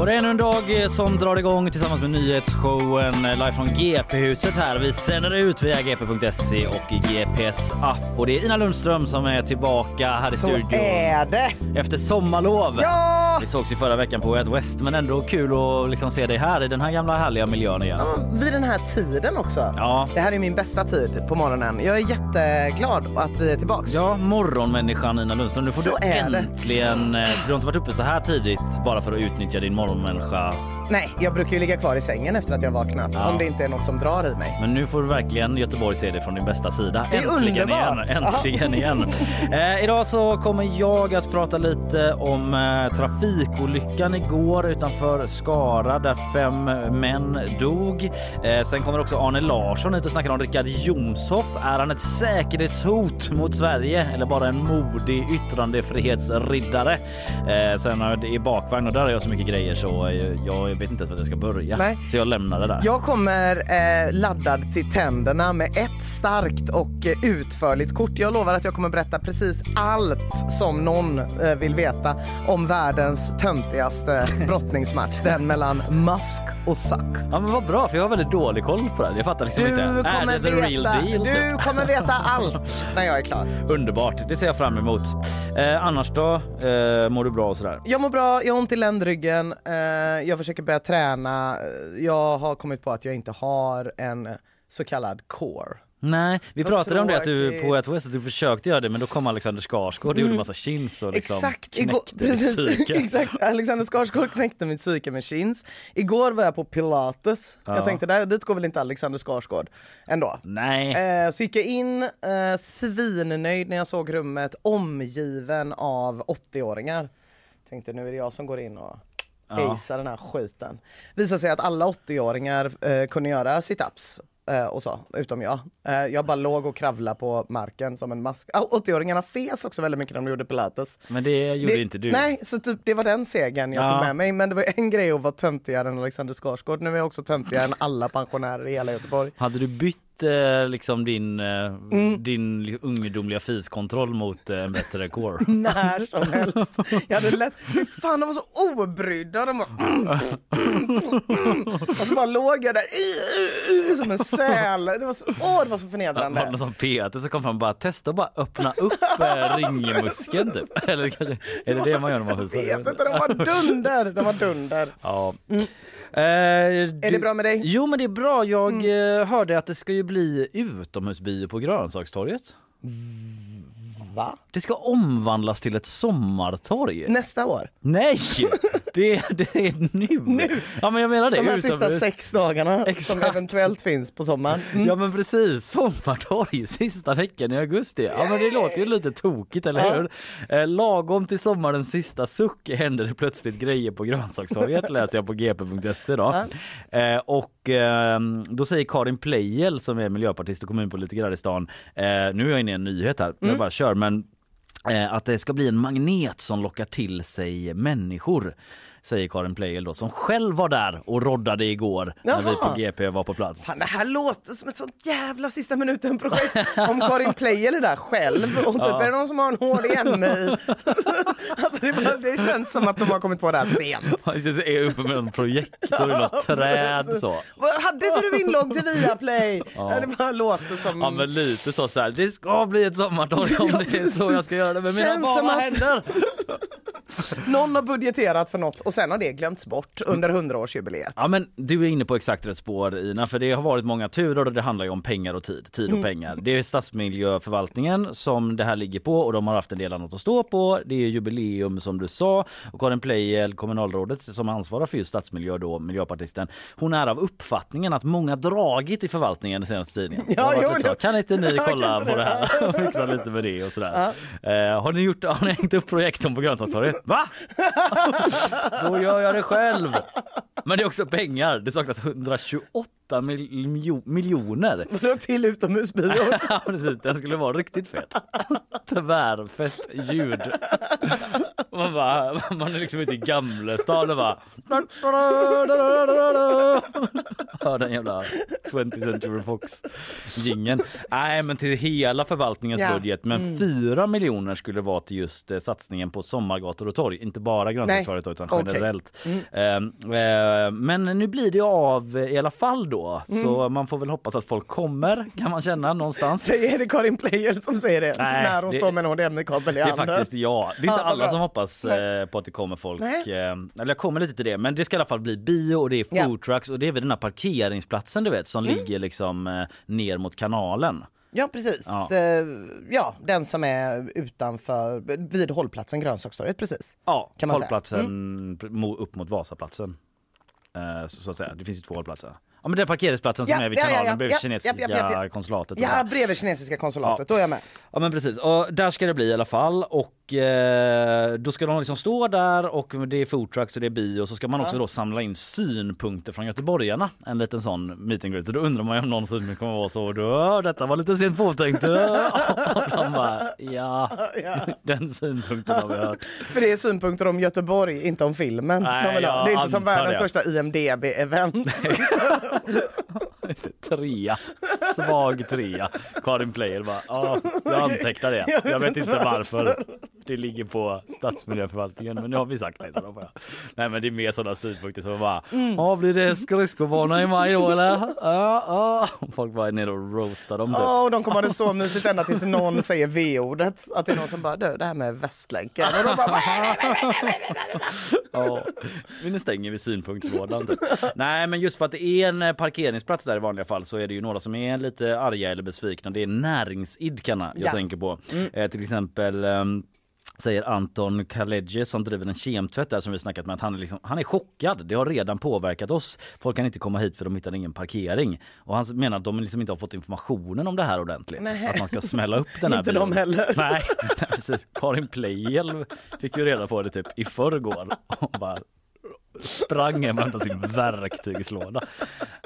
Var det ännu en dag eh, som drar igång tillsammans med nyhetsshowen eh, live från GP-huset här. Vi sänder ut via gp.se och i GPS app och det är Ina Lundström som är tillbaka här i Så studion. är det! Efter sommarlov. Ja! Vi sågs ju förra veckan på Way Out West men ändå kul att liksom se dig här i den här gamla härliga miljön igen. Ja, Vid den här tiden också. Ja. Det här är min bästa tid på morgonen. Jag är jätteglad att vi är tillbaks. Ja, morgonmänniskan Ina Lundström. Nu får Så du är det. äntligen... eh, Du har inte varit uppe så här tidigt bara för att utnyttja din morgonmänniska. Nej, jag brukar ju ligga kvar i sängen efter att jag vaknat. Ja. Om det inte är något som drar i mig. Men nu får du verkligen Göteborg se det från din bästa sida. Det är äntligen underbart. igen. Äntligen igen. Eh, idag så kommer jag att prata lite om eh, trafikolyckan igår utanför Skara där fem män dog. Eh, sen kommer också Arne Larsson hit och snackar om Richard Jomshof. Är han ett säkerhetshot mot Sverige eller bara en modig yttrandefrihetsriddare? Eh, sen i bakvagn och där har jag så mycket grejer så eh, jag vet inte ens vart jag ska börja. Nej. Så jag lämnar det där. Jag kommer eh, laddad till tänderna med ett starkt och eh, utförligt kort. Jag lovar att jag kommer berätta precis allt som någon eh, vill veta om världens töntigaste brottningsmatch. Den mellan Musk och Suck. Ja men vad bra för jag har väldigt dålig koll på det. Jag fattar liksom Du inte. kommer, är det the real veta, deal? du typ? kommer veta allt när jag är klar. Underbart, det ser jag fram emot. Eh, annars då? Eh, mår du bra och sådär? Jag mår bra, jag har ont i ländryggen, eh, jag försöker börja träna. Jag har kommit på att jag inte har en så kallad core. Nej, vi Vad pratade om det att du på ett West att du försökte göra det men då kom Alexander Skarsgård och gjorde massa chins och liksom Exakt, igår, precis, exakt. Alexander Skarsgård knäckte mitt psyke med chins. Igår var jag på pilates. Ja. Jag tänkte där, dit går väl inte Alexander Skarsgård ändå. Nej, Eh, så gick jag in eh, svinnöjd när jag såg rummet omgiven av 80-åringar. Tänkte nu är det jag som går in och Ja. acear den här skiten. Visade sig att alla 80-åringar eh, kunde göra sit-ups och så, utom jag. Eh, jag bara låg och kravlade på marken som en mask. Ah, 80-åringarna fes också väldigt mycket när de gjorde pilates. men det gjorde Det- inte du. Nej, så typ, det var den segern jag Ja. tog med mig. Men det var en grej att vara töntigare än Alexander Skarsgård. Nu är jag också töntigare än alla pensionärer i hela Göteborg. Hade du bytt eh, liksom din, eh, Mm. din liksom, ungdomliga fiskontroll mot eh, en bättre core? När som helst. Jag hade lätt, hur fan de var så obrydda. De bara, mm, mm, mm. Och så bara låg jag där som en säl. Det var så, åh, det var så förnedrande. någon som Peter som kom fram och bara testa och bara öppna upp eh, ringmuskeln typ? Eller kanske, är det det man gör när man Jag husar? vet inte, de var dunder. De var dunder. Ja. Mm. Eh, Är det bra med dig? Mm. Jo men det är bra. Jag eh, hörde att det ska ju bli utomhusbio på Grönsakstorget. Va? Det ska omvandlas till ett sommartorg. Nästa år? Nej! Det, det är nu. nu. Ja men jag menar det. De här sista utomhus. sex dagarna som Exakt. eventuellt finns på sommaren. Mm. Ja men precis, sommartorg sista veckan i augusti. Ja men det låter ju lite tokigt eller Ja. hur? Eh, lagom till sommarens sista suck händer det plötsligt grejer på grönsakstorget läser jag på gp.se då. Eh, och eh, då säger Karin Pleijel som är miljöpartist och kommunpolitiker här i stan, eh, nu är jag inne i en nyhet här, jag bara kör men Eh, att det ska bli en magnet som lockar till sig människor. Säger Karin Pleijel då som själv var där och roddade igår när vi på Jaha. GP var på plats. Fan, det här låter som ett sånt jävla sista minuten-projekt. Om Karin Pleijel är där själv och typ Ja. är det någon som har en HDMI. alltså det, bara, det känns som att de har kommit på det här sent. Han är uppe med en projektor i något träd så. Hade inte du inlogg till Viaplay? Ja. Det bara låter som... Ja men lite så, så här. det ska bli ett sommartorg om det är så jag ska göra det med mina bara att- händer. Någon har budgeterat för något och sen har det glömts bort under 100-årsjubileet. Ja men du är inne på exakt rätt spår Ina, för det har varit många turer och det handlar ju om pengar och tid, tid och pengar. Det är stadsmiljöförvaltningen som det här ligger på och de har haft en del annat att stå på. Det är jubileum som du sa och Karin Pleijel, kommunalrådet som ansvarar för just stadsmiljö då, miljöpartisten, hon är av uppfattningen att många dragit i förvaltningen den senaste tiden. Ja, jo, det... Kan inte ni kolla på det här och fixa lite med det och sådär. Ja. Eh, har ni gjort, har ni hängt upp projektorn på Grönsakstorget? Va? Då gör jag det själv. Men det är också pengar. Det saknas 128 mil miljoner. Vadå till utomhusbion? ja precis, den skulle vara riktigt fet. Tvärfett ljud. Man bara, man är liksom ute i Gamlestan och bara Hör den jävla 20th Century Fox gingen. Nej men till hela förvaltningens ja. budget men mm. 4 miljoner skulle vara till just eh, satsningen på sommargator och torg. Inte bara grönsakstorget utan generellt. Okay. Mm. Eh, eh, men nu blir det av i alla fall då mm. så man får väl hoppas att folk kommer kan man känna någonstans. Säger det Karin Pleijel som säger det Nej, när hon det, står med en HDMI-kabel i handen? Det är faktiskt jag. Det är inte alla som hoppas Nej. på att det kommer folk. Nej. Eller jag kommer lite till det men det ska i alla fall bli bio och det är food trucks ja. och det är väl den här parkeringsplatsen du vet som mm. ligger liksom ner mot kanalen. Ja precis. Ja. Eh, ja. den som är utanför, vid hållplatsen Grönsakstorget precis. Ja, kan man hållplatsen mm. upp mot Vasaplatsen. Eh, så att säga, det finns ju två hållplatser. Ja men den parkeringsplatsen som ja, är vid kanalen ja, ja, bredvid kinesiska konsulatet. Ja bredvid kinesiska konsulatet, då är jag med. Ja men precis, och där ska det bli i alla fall. Och eh, då ska de liksom stå där och det är foodtrucks och det är bio och så ska man också då samla in synpunkter från göteborgarna. En liten sån meet and greet. Då undrar man ju om någon synpunkt kommer vara så då, detta var lite sent påtänkt. och de bara, ja, den synpunkten har vi hört. För det är synpunkter om Göteborg, inte om filmen. Nej, det är inte som världens det. största IMDB-event. trea. Svag trea. Karin Player bara, ja, jag antecknar det. Jag vet inte varför det ligger på stadsmiljöförvaltningen, men nu har vi sagt det. Så jag. Nej, men det är mer sådana synpunkter som bara, mm. ja, blir det skridskobana i maj då eller? Ja, ja. Folk bara är nere och roastar dem. Typ. Ja, och de kommer ha det så mysigt ända tills någon säger V-ordet. Att det är någon som bara, det här med Västlänken. Och de bara, ja, nu stänger vi synpunktslådan. Typ. Nej, men just för att det är en parkeringsplats där i vanliga fall så är det ju några som är lite arga eller besvikna. Det är näringsidkarna jag ja. tänker på. Mm. Eh, till exempel um, säger Anton Kaledje som driver en kemtvätt där som vi snackat med att han är, liksom, han är chockad. Det har redan påverkat oss. Folk kan inte komma hit för de hittar ingen parkering. Och han menar att de liksom inte har fått informationen om det här ordentligt. Nej. Att man ska smälla upp den här Inte bilen. de heller. Nej, precis. Karin Pleijel fick ju reda på det typ i förrgår. Och bara sprang hem och hämtade sin verktygslåda.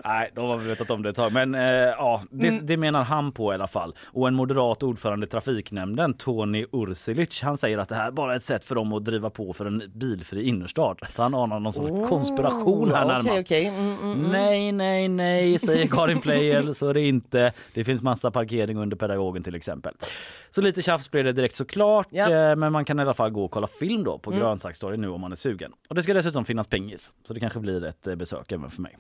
Nej, de har vi vetat om det ett tag. Men eh, ja, det, mm. det, menar han på i alla fall. Och en moderat ordförande i trafiknämnden, Tony Ursilic, han säger att det här bara är ett sätt för dem att driva på för en bilfri innerstad. Så han anar någon sorts oh, konspiration här närmast. Okay, okay. Mm, mm, mm, nej, nej, nej, säger Karin Pleijel, så är det inte. Det finns massa parkering under pedagogen till exempel. Så lite tjafs blev det direkt såklart, ja. Eh, men man kan i alla fall gå och kolla film då på mm. Grönsakstorget nu om man är sugen. Och det ska dessutom finnas pingis. så det kanske blir ett eh, besök även för mig.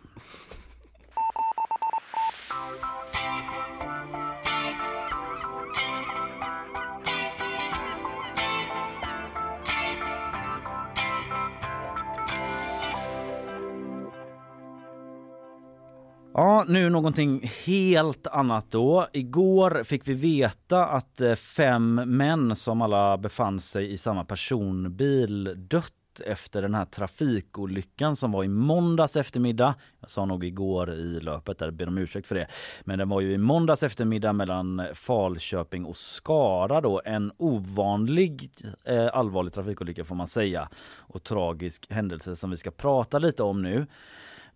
Ja, nu någonting helt annat då. Igår fick vi veta att eh, fem män som alla befann sig i samma personbil dött efter den här trafikolyckan som var i måndags eftermiddag. Jag sa nog igår i löpet där, ber om ursäkt för det. Men den var ju i måndags eftermiddag mellan Falköping och Skara då. En ovanlig eh, allvarlig trafikolycka får man säga. Och tragisk händelse som vi ska prata lite om nu.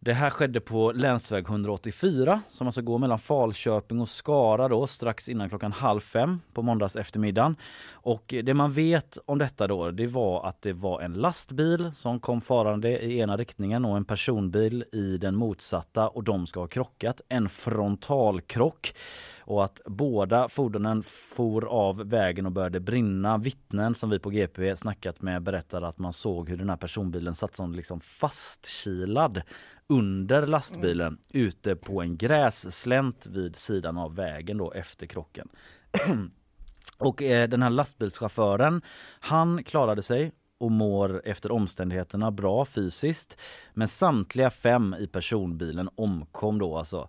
Det här skedde på länsväg 184 som alltså går mellan Falköping och Skara då strax innan klockan halv fem på måndags eftermiddagen. Och det man vet om detta då det var att det var en lastbil som kom farande i ena riktningen och en personbil i den motsatta och de ska ha krockat. En frontalkrock och att båda fordonen for av vägen och började brinna. Vittnen som vi på GP snackat med berättade att man såg hur den här personbilen satt som liksom fastkilad under lastbilen mm. ute på en grässlänt vid sidan av vägen då efter krocken. och eh, den här lastbilschauffören, han klarade sig och mår efter omständigheterna bra fysiskt. Men samtliga fem i personbilen omkom då alltså.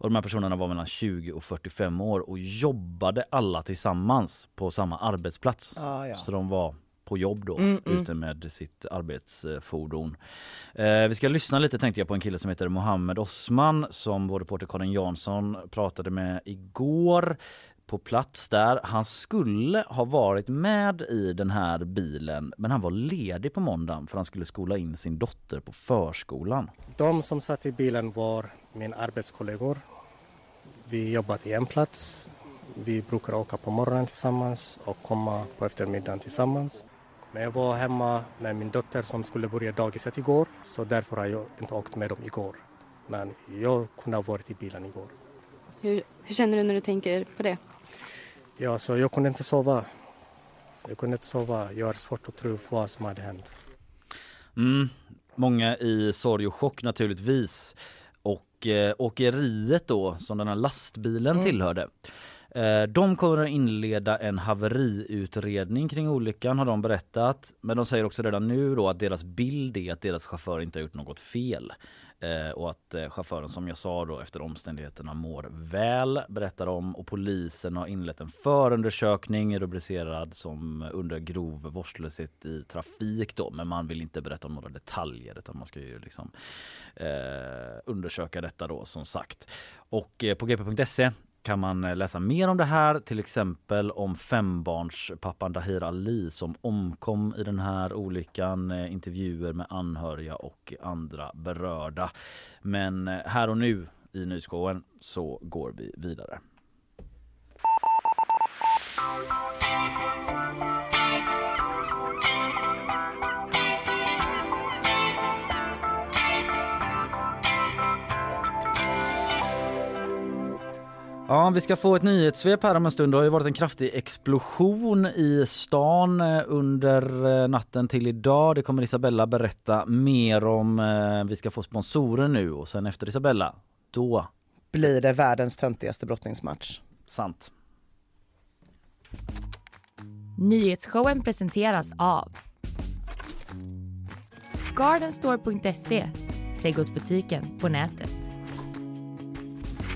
Och de här personerna var mellan 20 och 45 år och jobbade alla tillsammans på samma arbetsplats. Ah, ja. Så de var på jobb då Mm, mm. ute med sitt arbetsfordon. Eh, vi ska lyssna lite tänkte jag på en kille som heter Mohammed Osman som vår reporter Karin Jansson pratade med igår på plats där. Han skulle ha varit med i den här bilen men han var ledig på måndagen för han skulle skola in sin dotter på förskolan. De som satt i bilen var mina arbetskollegor. Vi jobbade i en plats. Vi brukar åka på morgonen tillsammans och komma på eftermiddagen tillsammans. Men jag var hemma med min dotter som skulle börja dagiset igår så därför har jag inte åkt med dem igår. Men jag kunde ha varit i bilen igår. Hur, hur känner du när du tänker på det? Ja, så jag kunde inte sova. Jag kunde inte sova. Jag har svårt att tro vad som hade hänt. Mm, många i sorg och chock naturligtvis. Och eh, åkeriet då som den här lastbilen Mm. tillhörde. Eh, de kommer att inleda en haveriutredning kring olyckan har de berättat. Men de säger också redan nu då att deras bild är att deras chaufför inte har gjort något fel. Eh, och att eh, chauffören som jag sa då efter omständigheterna mår väl berättar om och polisen har inlett en förundersökning rubricerad som eh, under grov vårdslöshet i trafik då men man vill inte berätta om några detaljer utan man ska ju liksom eh, undersöka detta då som sagt. Och eh, på gp.se kan man eh, läsa mer om det här, till exempel om fembarnspappan Dahir Ali som omkom i den här olyckan, eh, intervjuer med anhöriga och andra berörda. Men eh, här och nu i nyhetsshowen så går vi vidare. Ja, vi ska få ett nyhetssvep här om en stund. Det har ju varit en kraftig explosion i stan eh, under eh, natten till idag. Det kommer Isabella berätta mer om. Eh, Vi ska få sponsorer nu och sen efter Isabella, då, Blir det världens töntigaste brottningsmatch? sant. Nyhetsshowen presenteras av Gardenstore.se, trädgårdsbutiken på nätet.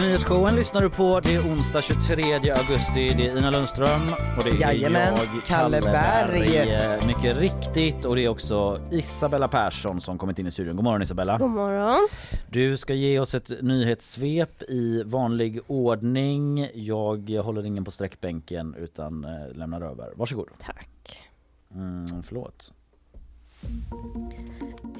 Nyhetsshowen lyssnar du på. Det är onsdag 23 augusti. Det är Ina Lundström och det är Jajamän, jag, Kalle Berg. Eh, Mycket riktigt och det är också Isabella Persson som kommit in i studion. God morgon Isabella. God morgon. Du ska ge oss ett nyhetssvep i vanlig ordning. Jag håller ingen på sträckbänken utan eh, lämnar över. Varsågod. Tack. Mm, förlåt.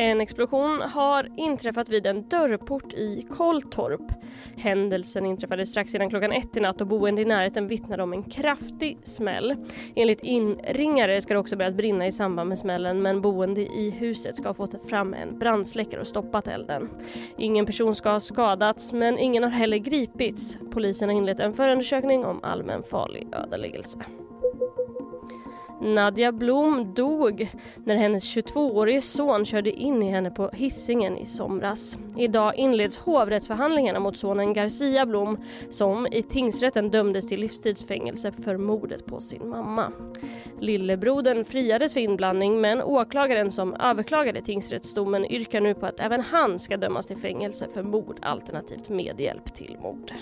En explosion har inträffat vid en dörrport i Kolltorp. Händelsen inträffade strax innan klockan ett i natt och boende i närheten vittnade om en kraftig smäll. Enligt inringare ska det också börjat brinna i samband med smällen men boende i huset ska ha fått fram en brandsläckare och stoppat elden. Ingen person ska ha skadats men ingen har heller gripits. Polisen har inlett en förundersökning om allmän farlig ödeläggelse. Nadja Blom dog när hennes 22-årige son körde in i henne på hissingen i somras. Idag inleds hovrättsförhandlingarna mot sonen Garcia Blom som i tingsrätten dömdes till livstidsfängelse för mordet på sin mamma. Lillebrodern friades för inblandning men åklagaren som överklagade tingsrättsdomen yrkar nu på att även han ska dömas till fängelse för mord alternativt medhjälp till mord.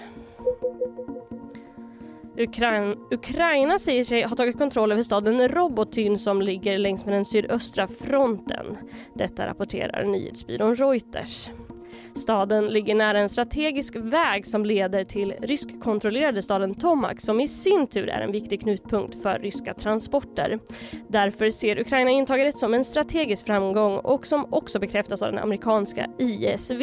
Ukraina, Ukraina säger sig ha tagit kontroll över staden Robotyn som ligger längs med den sydöstra fronten. Detta rapporterar nyhetsbyrån Reuters. Staden ligger nära en strategisk väg som leder till ryskkontrollerade staden Tomak som i sin tur är en viktig knutpunkt för ryska transporter. Därför ser Ukraina intagandet som en strategisk framgång och som också bekräftas av den amerikanska ISV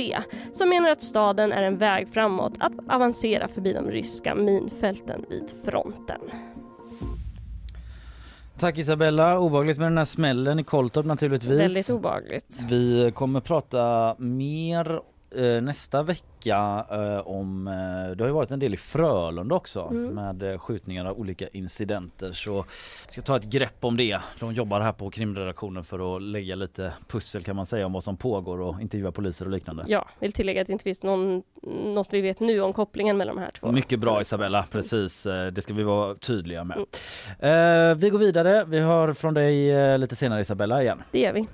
som menar att staden är en väg framåt att avancera förbi de ryska minfälten vid fronten. Tack Isabella. Obehagligt med den här smällen i Kolltorp naturligtvis. Väldigt obehagligt. Vi kommer prata mer nästa vecka eh, om, eh, det har ju varit en del i Frölunda också med eh, skjutningar av olika incidenter så vi ska ta ett grepp om det. De jobbar här på krimredaktionen för att lägga lite pussel kan man säga om vad som pågår och intervjua poliser och liknande. Ja, vill tillägga att det inte finns någon, något vi vet nu om kopplingen mellan de här två. Mycket bra Isabella, precis. Eh, Det ska vi vara tydliga med. Eh, vi går vidare. Vi hör från dig eh, lite senare Isabella igen. Det gör vi.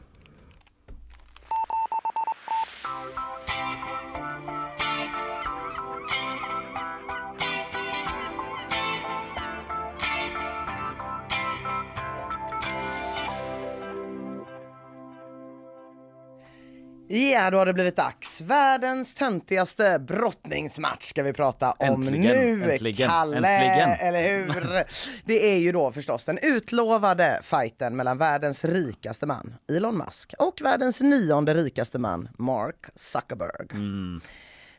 Ja, då har det blivit dags. Världens töntigaste brottningsmatch ska vi prata om Äntligen, nu. äntligen, Kalle, äntligen. eller hur? Det är ju då förstås den utlovade fighten mellan världens rikaste man, Elon Musk, och världens nionde rikaste man, Mark Zuckerberg. Mm.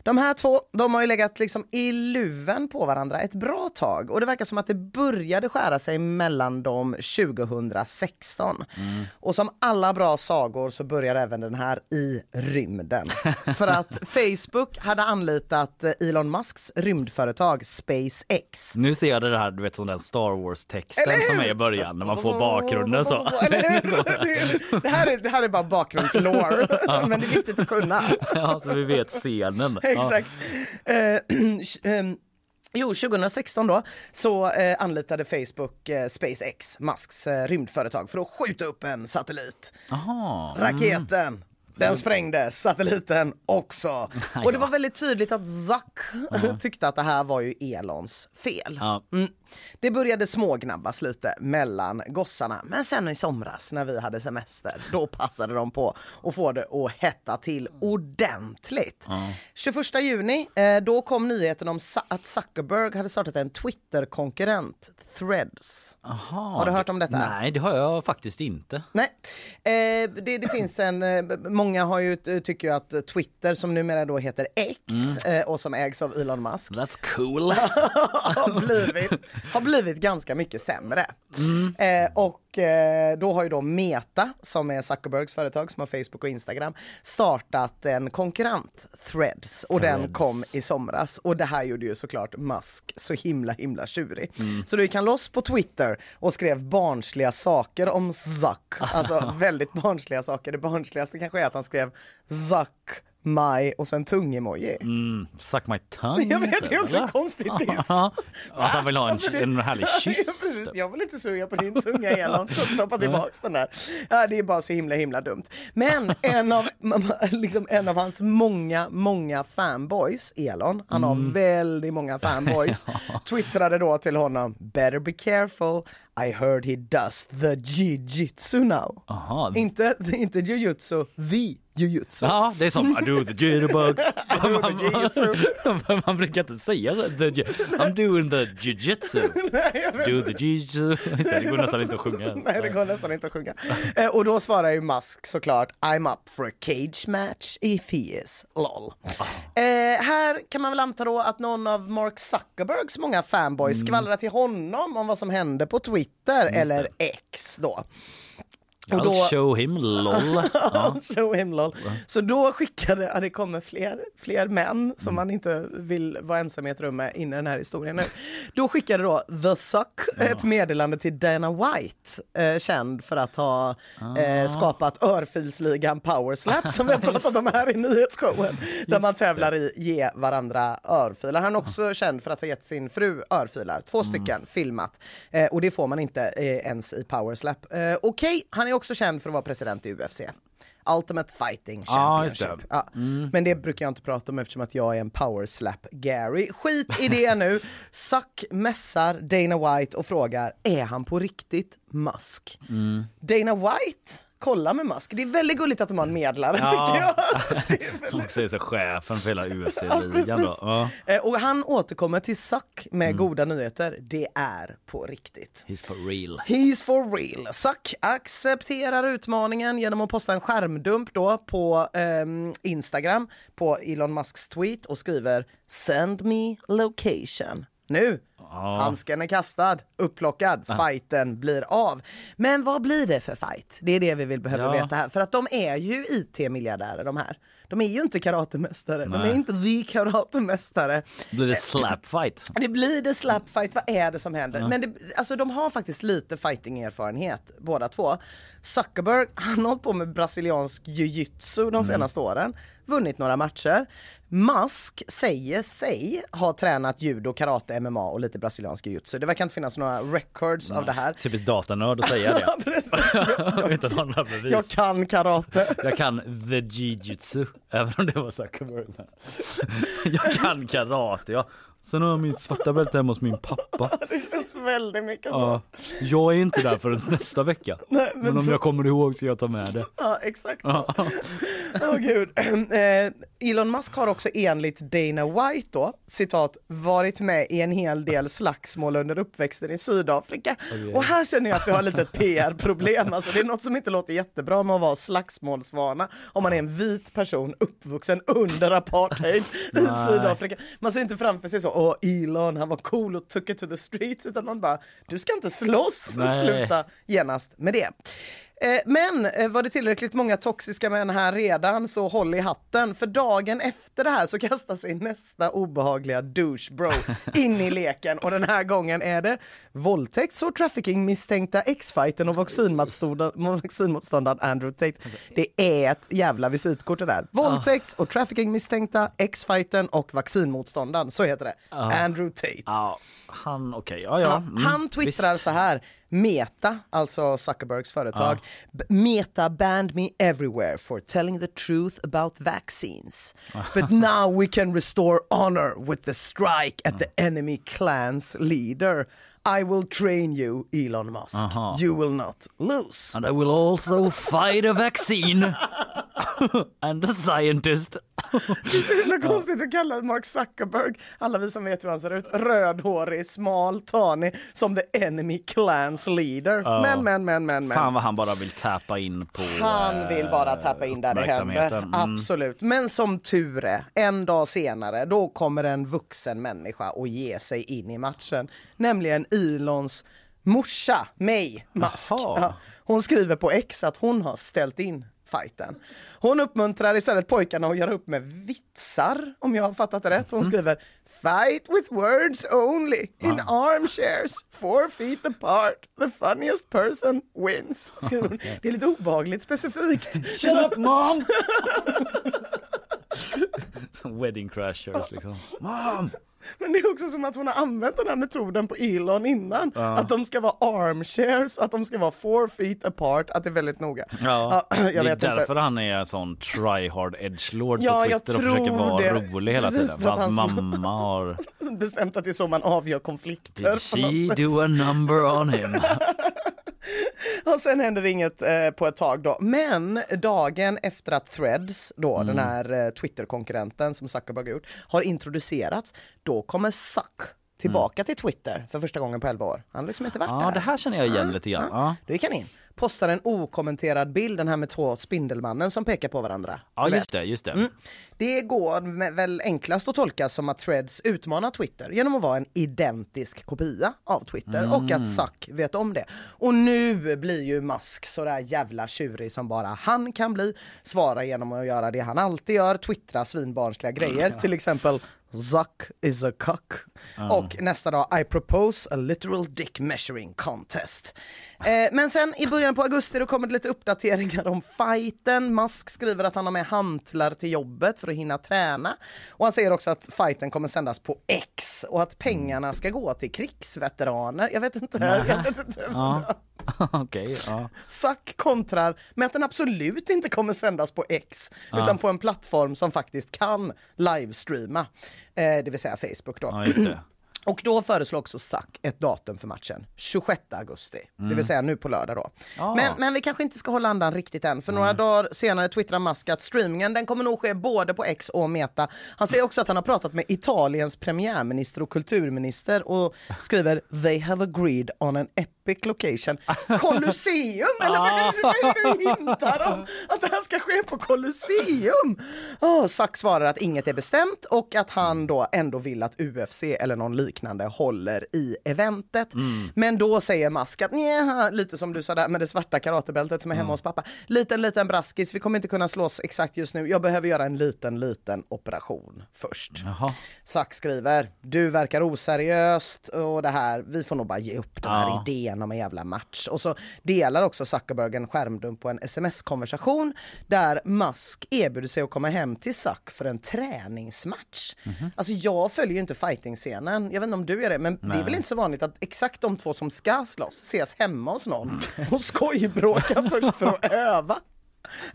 De här två, de har ju legat liksom i luven på varandra ett bra tag och det verkar som att det började skära sig mellan dem 2016. Mm. Och som alla bra sagor så börjar även den här i rymden. För att Facebook hade anlitat eh, Elon Musks rymdföretag SpaceX. Nu ser jag det här, du vet sån där Star Wars-texten som är i början när man får bakgrunden så. Det, här är, det här är bara bakgrundslore, men det är viktigt att kunna. Ja, så vi vet scenen. Exakt. Eh, ehm, Jo, 2016 då så eh, anlitade Facebook eh, SpaceX, Musks eh, rymdföretag, för att skjuta upp en satellit. Jaha. Raketen, den sprängdes, satelliten också. Och det var väldigt tydligt att Zuck tyckte att det här var ju Elons fel. Mm. Det började smågnabbas lite mellan gossarna, men sen i somras när vi hade semester, då passade de på att få det att hetta till ordentligt. 21 juni, eh, då kom nyheten om att Zuckerberg hade startat en Twitter-konkurrent, Threads. Aha, Har du hört om detta? Nej, det har jag faktiskt inte. Nej, eh, det, det finns en, eh, många har ju, tycker ju att Twitter som numera då heter X eh, och som ägs av Elon Musk That's cool. har, blivit, har blivit ganska mycket sämre. Eh, och eh, då har ju då Meta, som är Zuckerbergs företag som har Facebook och Instagram, startat en konkurrent, Threads, och den Threads. kom i somras. Och det här gjorde ju såklart Musk så himla himla tjurig. Så då gick han loss på Twitter och skrev barnsliga saker om Zuck. Alltså väldigt barnsliga saker. Det barnsligaste kanske är att han skrev Zuck, my och sen tung-emoji. Mm, suck my tongue. Jag vet, det är också en eller? konstig diss. att han vill ha en, en härlig Ja, kyss. precis. Jag vill inte suga på din tunga Elon. Stoppa tillbaks den där. Ja, det är bara så himla himla dumt. Men en av, liksom en av hans många, många fanboys, Elon, han har Mm. väldigt många fanboys, twittrade då till honom “Better be careful, I heard he does the jujitsu now”. Aha. Inte, inte jujutsu, the jujutsu. Ja, det är som I do the jitterbug. do the jujutsu. man, man brukar inte säga. The, I'm doing the jujitsu. Do the jujitsu. Just det, går nästan inte att sjunga. Nej, det går nästan inte att sjunga. Eh, och då svarar ju Musk såklart I'm up for a cage match if he is, lol. Eh, här kan man väl anta då att någon av Mark Zuckerbergs många fanboys skvallrar till honom om vad som hände på Twitter eller X då. Och I'll då, show him lol. Ja. show him lol. Så då skickade, ja, det kommer fler, fler män som man inte vill vara ensam i ett rum med in i den här historien nu. Då skickade då The Suck ett meddelande till Dana White, eh, känd för att ha eh, skapat örfilsligan Powerslap som vi har pratat om här i nyhetsshowen. Där man tävlar i ge varandra örfilar. Han är också känd för att ha gett sin fru örfilar, två stycken, filmat. Eh, och det får man inte eh, ens i Powerslap. Eh, Okej, han är också känd för att vara president i UFC. Ultimate Fighting Championship. det. Ja, Men det brukar jag inte prata om eftersom att jag är en powerslap Gary. Skit i det nu. Suck mässar Dana White och frågar, är han på riktigt Musk? Mm. Dana White kollar med Musk. Det är väldigt gulligt att de har en medlare Ja. tycker jag. Som också är så chefen för hela Ja, UFC-ligan då. Ja. Eh, Och han återkommer till Suck med Mm. goda nyheter. Det är på riktigt. He's for real. He's for real. Suck accepterar utmaningen genom att posta en skärmdump då på ehm, Instagram på Elon Musks tweet och skriver “Send me location”. Nu! Handsken är kastad, upplockad, fighten blir av. Men vad blir det för fight? Det är det vi vill behöva Ja. veta här. För att de är ju IT-miljardärer de här. De är ju inte karatemästare. De Nej. är inte the karatemästare. Blir det slap fight? Det blir det slap fight, vad är det som händer? Men det, alltså, de har faktiskt lite fighting-erfarenhet båda två. Zuckerberg, han har hållit på med brasiliansk jiu-jitsu de senaste åren, vunnit några matcher. Musk säger sig ha tränat judo, karate, MMA och lite brasiliansk jiu-jitsu. Det verkar inte finnas några records av det här. Typiskt datanörd att säga det. Precis. Utan några bevis. Jag kan karate. Jag kan the jujutsu, även om det var Zuckerberg. Jag kan karate, ja. Sen har jag mitt svarta bälte hemma hos min pappa. Det känns väldigt mycket så. Ja, jag är inte där förrän nästa vecka. Nej, men Men om jag kommer ihåg ska jag ta med det. Ja, exakt så. Åh gud. Eh, Elon Musk har också enligt Dana White då, citat, varit med i en hel del slagsmål under uppväxten i Sydafrika. Och här känner jag att vi har lite PR-problem. Alltså, det är något som inte låter jättebra med att vara slagsmålsvana om man är en vit person uppvuxen under apartheid i Sydafrika. Man ser inte framför sig så, åh Elon, han var cool och took it to the streets, utan man bara, du ska inte slåss, Nej. sluta genast med det. Eh, Men eh, var det tillräckligt många toxiska män här redan så håll i hatten för dagen efter det här så kastar sig nästa obehagliga douche bro in i leken och den här gången är det våldtäkts och trafficking misstänkta X-fighten och vaccinmotståndaren Andrew Tate. Det är ett jävla visitkort det där. Våldtäkts och trafficking misstänkta X-fighten och vaccinmotståndaren, så heter det. Andrew Tate. Ja, han okej, ja ja. Ja, mm, han twittrar visst. så här. Meta, alltså Zuckerbergs företag. B- Meta banned me everywhere for telling the truth about vaccines. But now we can restore honor with the strike at the enemy clan's leader. I will train you, Elon Musk. Aha. You will not lose. And I will also fight a vaccine. And a scientist. Det är så himla konstigt att kalla Mark Zuckerberg, alla vi som vet hur han ser ut, rödhårig, smal, tanig, som the enemy clan's leader. Men, men, men, men, men. Fan vad han bara vill tappa in på Han vill bara tappa in där det händer. Mm. Absolut. Men som tur är, en dag senare, då kommer en vuxen människa att ge sig in i matchen. Nämligen Elons morsa, May Musk. Ja, hon skriver på X att hon har ställt in fighten. Hon uppmuntrar istället pojkarna att göra upp med vitsar, om jag har fattat det rätt. Hon skriver Fight with words only, in armchairs, four feet apart, the funniest person wins. Skriver hon. Det är lite obehagligt specifikt. Shut up mom! Wedding crashers liksom. Mom! Men det är också som att hon har använt den här metoden på Elon innan. Att de ska vara armchairs att de ska vara four feet apart, att det är väldigt noga. Ja, Ja, jag det är vet inte. därför han är en sån try-hard edgelord Ja, på Twitter och försöker vara det. rolig hela Precis, tiden. för För hans mamma har... Bestämt att det är så man avgör konflikter. Did she do a number on him? Och sen händer inget eh, på ett tag då. Men dagen efter att Threads, då Mm. den här eh, Twitter-konkurrenten som Zuckerberg har gjort, har introducerats, då kommer Zuck tillbaka till Twitter för första gången på 11 år. Han har liksom inte varit Mm. Ja, där. det här känner jag igen lite grann. Ja. Då gick han in, postar en okommenterad bild, den här med två Spindelmannen som pekar på varandra. Ja, just det, just det. Mm. Det går väl enklast att tolka som att Threads utmanar Twitter genom att vara en identisk kopia av Twitter och Mm. att Zuck vet om det. Och nu blir ju Musk sådär jävla tjurig som bara han kan bli. Svara genom att göra det han alltid gör, twittra svinbarnsliga grejer, till exempel Zuck is a cock. Och nästa dag, I propose a literal dick measuring contest. Eh, men sen i början på augusti då kommer det lite uppdateringar om fighten. Musk skriver att han har med hantlar till jobbet för att hinna träna. Och han säger också att fighten kommer sändas på X och att pengarna ska gå till krigsveteraner. Jag vet inte. Jag vet inte. Ja. Okej, ja. Zuck kontrar med att den absolut inte kommer sändas på X utan på en plattform som faktiskt kan livestreama, eh, det vill säga Facebook då. ja, just det. Och då föreslår också Zuck ett datum för matchen, 26 augusti, det vill säga nu på lördag då. Ja. Men, men vi kanske inte ska hålla andan riktigt än, för några dagar senare twittrar Musk att streamingen den kommer nog ske både på X och Meta. Han säger också att han har pratat med Italiens premiärminister och kulturminister och skriver “They have agreed on an epic location”. Colosseum! Eller vad är det, det du hintar om? Att det här ska ske på Colosseum? Oh, Zuck svarar att inget är bestämt och att han då ändå vill att UFC eller någon liknande liknande håller i eventet. Men då säger Musk att nja, lite som du sa där med det svarta karatebältet som är hemma hos pappa. Liten, liten braskis, vi kommer inte kunna slåss exakt just nu. Jag behöver göra en liten, liten operation först. Jaha. Zack skriver, du verkar oseriöst och det här, vi får nog bara ge upp den här Ja. idén om en jävla match. Och så delar också Zuckerberg en skärmdump på en sms-konversation där Musk erbjuder sig att komma hem till Zuck för en träningsmatch. Mhm. Alltså jag följer ju inte fighting-scenen, vet inte om du gör det, men det är väl inte så vanligt att exakt de två som ska slåss ses hemma hos någon och skojbråkar först för att öva.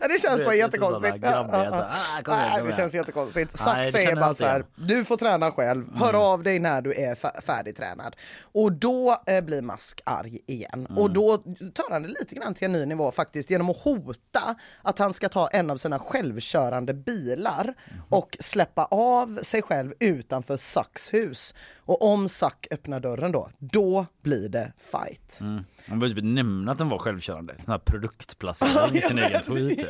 Det känns bara jättekonstigt. grabbiga, så "Ah, kom igen, Nej, kom det igen." känns jättekonstigt. Nej, det säger bara så här, du får träna själv, hör Mm. av dig när du är fär- färdigtränad. Och då eh, blir Musk arg igen. Mm. Och då tar han det lite grann till en ny nivå faktiskt genom att hota att han ska ta en av sina självkörande bilar Mhm. och släppa av sig själv utanför Zacks hus. Och om Zack öppnar dörren då, då blir det fight. Mm. Man behöver typ nämna att den var självkörande. Sån här produktplacering i sin egen tweet.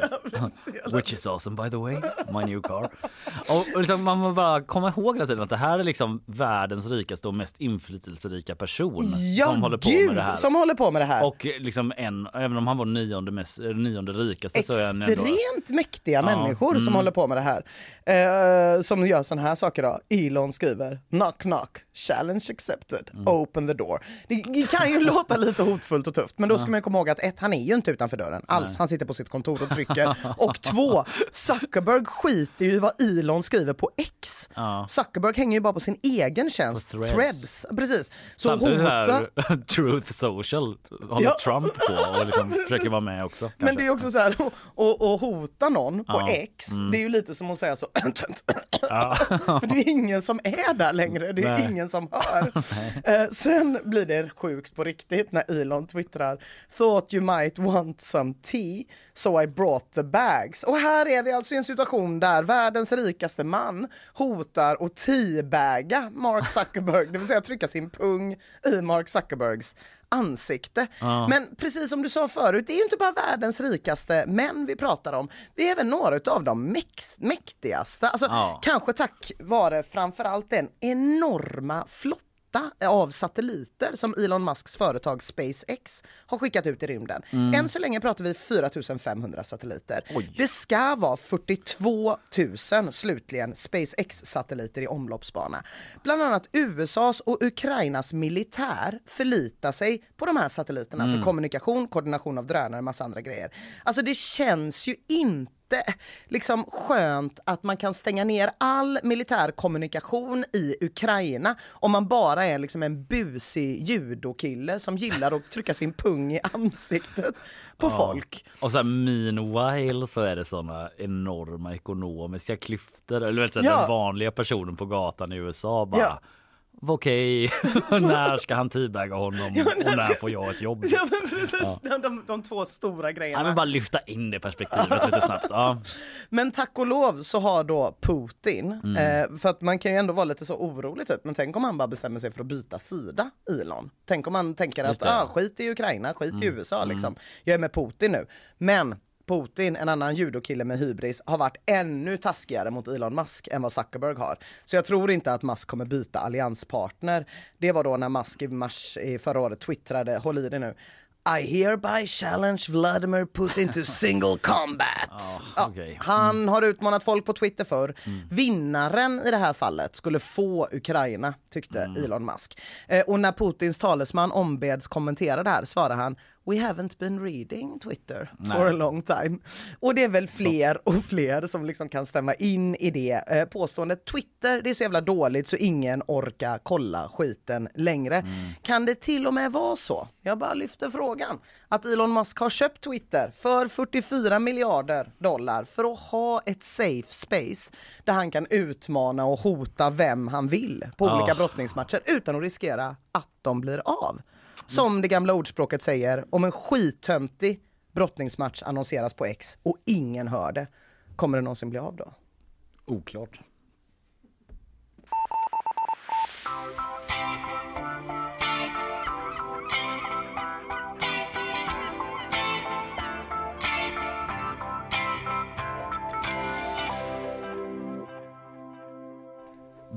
Which is awesome by the way, my new car. Och, och liksom, man måste bara komma ihåg hela tiden att det här är liksom världens rikaste och mest inflytelserika person Ja, som håller på gud, med det här. som håller på med det här. Och liksom en, även om han var nionde, mest, eh, nionde rikaste så är han ändå... Extremt mäktiga Ja, människor som mm. håller på med det här. Eh, som gör sådana här saker då. Elon skriver knock knock, challenge accepted, Mm. open the door. Det, kan ju låta lite hotfullt och tufft men då ska man komma ihåg att ett, han är ju inte utanför dörren alls. Han sitter på sitt kontor och trycker. och två, Zuckerberg skiter ju i vad Elon skriver på X. Ja. Zuckerberg hänger ju bara på sin egen tjänst, På Threads. Threads. Precis. Så Samtidigt hota... Truth Social håller Ja. Trump på och liksom försöker vara med också. Men kanske. det är också så här, att och, hota någon på Ja, X, mm. det är ju lite som att säga så. För det är ingen som är där längre, det är Nej. ingen som hör. Eh, sen blir det sjukt på riktigt när Elon twittrar “Thought you might want some tea, so I brought the bags”. Och här är vi alltså i en situation där världens rikaste man hotar att teabaga Mark Zuckerberg, det vill säga trycka sin pung i Mark Zuckerbergs ansikte. Ja. Men precis som du sa förut, det är ju inte bara världens rikaste män vi pratar om. Det är även några av de mäktigaste. Alltså, Ja. Kanske tack vare framförallt den enorma flotta av satelliter som Elon Musks företag SpaceX har skickat ut i rymden. Än så länge pratar vi 4500 satelliter. Det ska vara 42 000 slutligen SpaceX-satelliter i omloppsbana. Bland annat USAs och Ukrainas militär förlitar sig på de här satelliterna för kommunikation, koordination av drönare och massa andra grejer. Alltså det känns ju inte liksom skönt att man kan stänga ner all militär kommunikation i Ukraina om man bara är liksom en busig judokille som gillar att trycka sin pung i ansiktet på folk. Och sen meanwhile så är det såna enorma ekonomiska klyftor. Eller vet du, Ja. den vanliga personen på gatan i USA bara Ja. Okej, när ska han teabaga honom och när får jag ett jobb? Ja, men precis. De, de, de två stora grejerna. Ja, men bara lyfta in det perspektivet lite snabbt. Ja. Men tack och lov så har då Putin, eh, för att man kan ju ändå vara lite så orolig typ, men tänk om han bara bestämmer sig för att byta sida, Elon. Tänk om han tänker att ah, skit i Ukraina, skit i USA liksom. Jag är med Putin nu. Men Putin, en annan judokille med hybris, har varit ännu taskigare mot Elon Musk än vad Zuckerberg har. Så jag tror inte att Musk kommer byta allianspartner. Det var då när Musk i mars i förra året twittrade, håll i det nu, I hereby challenge Vladimir Putin to single combat. Okej. Han har utmanat folk på Twitter för. Vinnaren i det här fallet skulle få Ukraina, tyckte Elon Musk. Eh, och när Putins talesman ombeds kommentera det här svarade han We haven't been reading Twitter for Nej. a long time. Och det är väl fler och fler som liksom kan stämma in i det eh, påståendet. Twitter, det är så jävla dåligt så ingen orkar kolla skiten längre. Kan det till och med vara så, jag bara lyfter frågan, att Elon Musk har köpt Twitter för 44 miljarder dollar för att ha ett safe space där han kan utmana och hota vem han vill på olika brottningsmatcher utan att riskera att de blir av. Som det gamla ordspråket säger, om en skittöntig brottningsmatch annonseras på X och ingen hör det, kommer det någonsin bli av då? Oklart.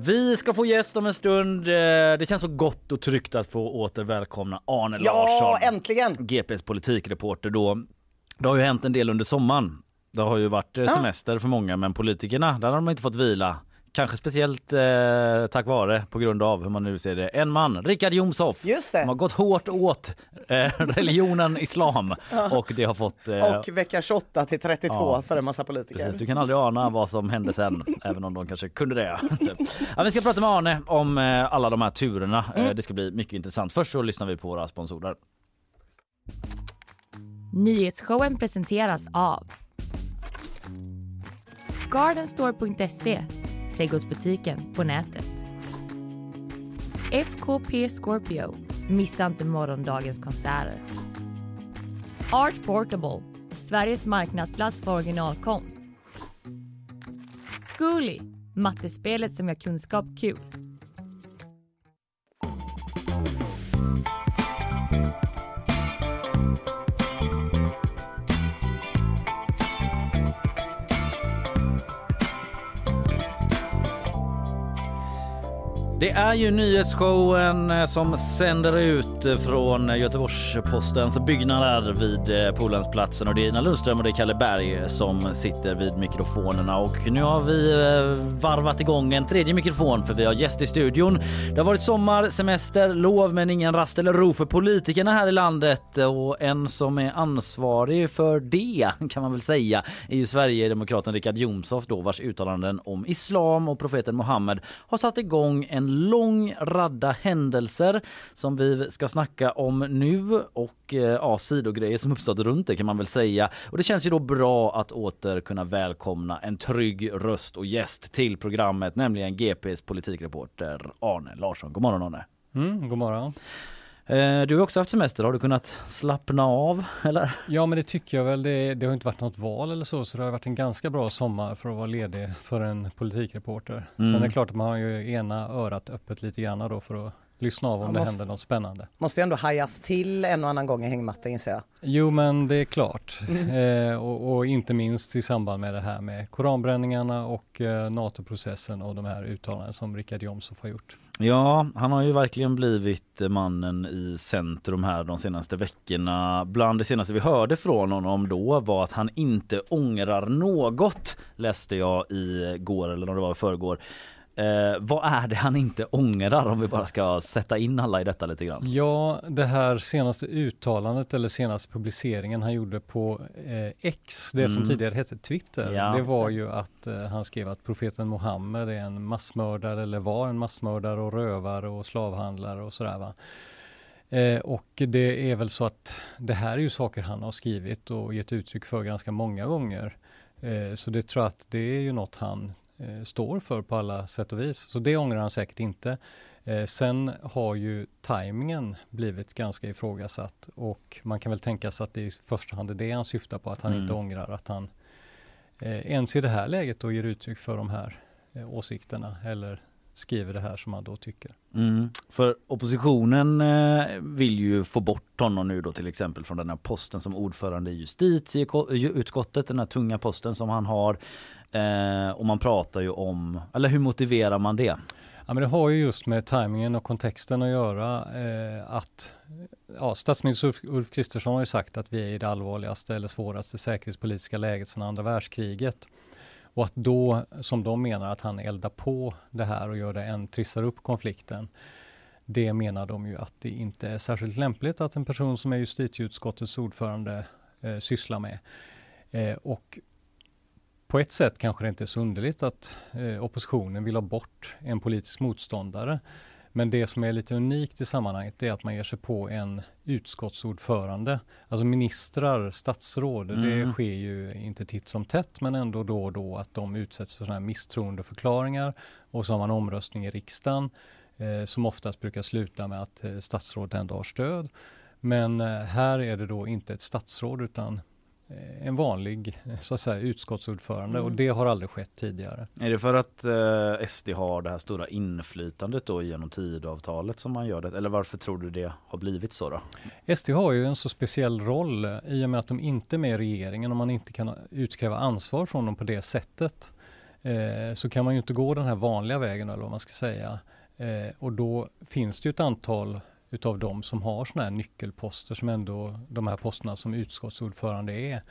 Vi ska få gäst om en stund. Eh, Det känns så gott och tryggt att få åter välkomna Arne Ja, Larsson. äntligen! GPs politikreporter då. Det har ju hänt en del under sommaren. Det har ju varit eh, Ja. semester för många men politikerna, där har de inte fått vila. Kanske speciellt eh, tack vare, på grund av hur man nu ser det, en man, Richard Jomshof. Just Som har det. gått hårt åt eh, religionen islam och det har fått... Eh, Och vecka 28 till 32 Ja. för en massa politiker. Precis, du kan aldrig ana vad som hände sen, även om de kanske kunde det. Ja, vi ska prata med Arne om eh, alla de här turerna. Eh, det ska bli mycket intressant. Först så lyssnar vi på våra sponsorer. Nyhetsshowen presenteras av Gardenstore.se, trädgårdsbutiken på nätet. FKP Scorpio, missa inte morgondagens konserter. Art Portable, Sveriges marknadsplats för originalkonst. Zcooly, mattespelet som gör kunskap kul. Det är ju nyhetsshowen eh, som sänder ut eh, från Göteborgs-Postens byggnader vid eh, Polhemsplatsen och det är Ina Lundström och det är Kalle Berg som sitter vid mikrofonerna. Och nu har vi varvat igång en tredje mikrofon för vi har gäst i studion. Det har varit sommar, semester, lov men ingen rast eller ro för politikerna här i landet. Och en som är ansvarig för det kan man väl säga är ju Sverigedemokraten Richard Jomshof då vars uttalanden om islam och profeten Muhammed har satt igång en lång radda händelser som vi ska snacka om nu och eh, ja, sidogrejer som uppstått runt det kan man väl säga. Och det känns ju då bra att åter kunna välkomna en trygg röst och gäst till programmet, nämligen GPs politikreporter Arne Larsson. God morgon Arne! Mm, god morgon. Eh, Du har också haft semester, har du kunnat slappna av eller? Ja men det tycker jag väl. Det, det har inte varit något val eller så så det har varit en ganska bra sommar för att vara ledig för en politikreporter. Mm. Sen är det klart att man har ju ena örat öppet lite grann då för att lyssna av om Man det måste- händer något spännande. Måste ju ändå hajas till en och annan gång i hängmatta inser jag. Jo men det är klart. Mm. Eh, och, och inte minst i samband med det här med koranbränningarna och eh, NATO-processen och de här uttalandena som Richard Jomshof har gjort. Ja, han har ju verkligen blivit mannen i centrum här de senaste veckorna. Bland det senaste vi hörde från honom då var att han inte ångrar något, läste jag i går eller om det var i förrgår. Eh, vad är det han inte ångrar om vi bara ska sätta in alla i detta lite grann? Ja, det här senaste uttalandet eller senaste publiceringen han gjorde på eh, X, det som Mm. tidigare hette Twitter, Ja. det var ju att eh, han skrev att profeten Muhammed är en massmördare eller var en massmördare och rövare och slavhandlare och sådär va. Eh, och det är väl så att det här är ju saker han har skrivit och gett uttryck för ganska många gånger. Eh, så det tror jag att det är ju något han eh, står för på alla sätt och vis. Så det ångrar han säkert inte. Eh, sen har ju tajmingen blivit ganska ifrågasatt och man kan väl tänka sig att det i första hand är det han syftar på, att han Mm. inte ångrar att han eh, ens i det här läget då ger uttryck för de här eh, åsikterna eller skriver det här som han då tycker. Mm. För oppositionen eh, vill ju få bort honom nu då till exempel från den här posten som ordförande i justitieutskottet, den här tunga posten som han har. Eh, och man pratar ju om, eller hur motiverar man det? Ja, men det har ju just med tajmingen och kontexten att göra eh, att ja, statsminister Ulf, Kristersson har ju sagt att vi är i det allvarligaste eller svåraste säkerhetspolitiska läget sedan andra världskriget. Och att då, som de menar, att han eldar på det här och gör det än, trissar upp konflikten. Det menar de ju att det inte är särskilt lämpligt att en person som är justitieutskottets ordförande eh, sysslar med. Eh, och på ett sätt kanske det inte är så underligt att eh, oppositionen vill ha bort en politisk motståndare. Men det som är lite unikt i sammanhanget är att man ger sig på en utskottsordförande. Alltså ministrar, statsråd, Mm. det sker ju inte titt som tätt men ändå då och då att de utsätts för sådana här misstroendeförklaringar och så har man omröstning i riksdagen eh, som oftast brukar sluta med att eh, statsrådet ändå har stöd. Men eh, här är det då inte ett statsråd utan en vanlig eh, så att säga, utskottsordförande och det har aldrig skett tidigare. Är det för att eh, SD har det här stora inflytandet då genom Tidöavtalet som man gör det? Eller varför tror du det har blivit så då? SD har ju en så speciell roll eh, i och med att de inte är med i regeringen och man inte kan utkräva ansvar från dem på det sättet. eh, så kan man ju inte gå den här vanliga vägen eller vad man ska säga. Eh, och då finns det ju ett antal utav dem som har sådana här nyckelposter som ändå de här posterna som utskottsordförande är.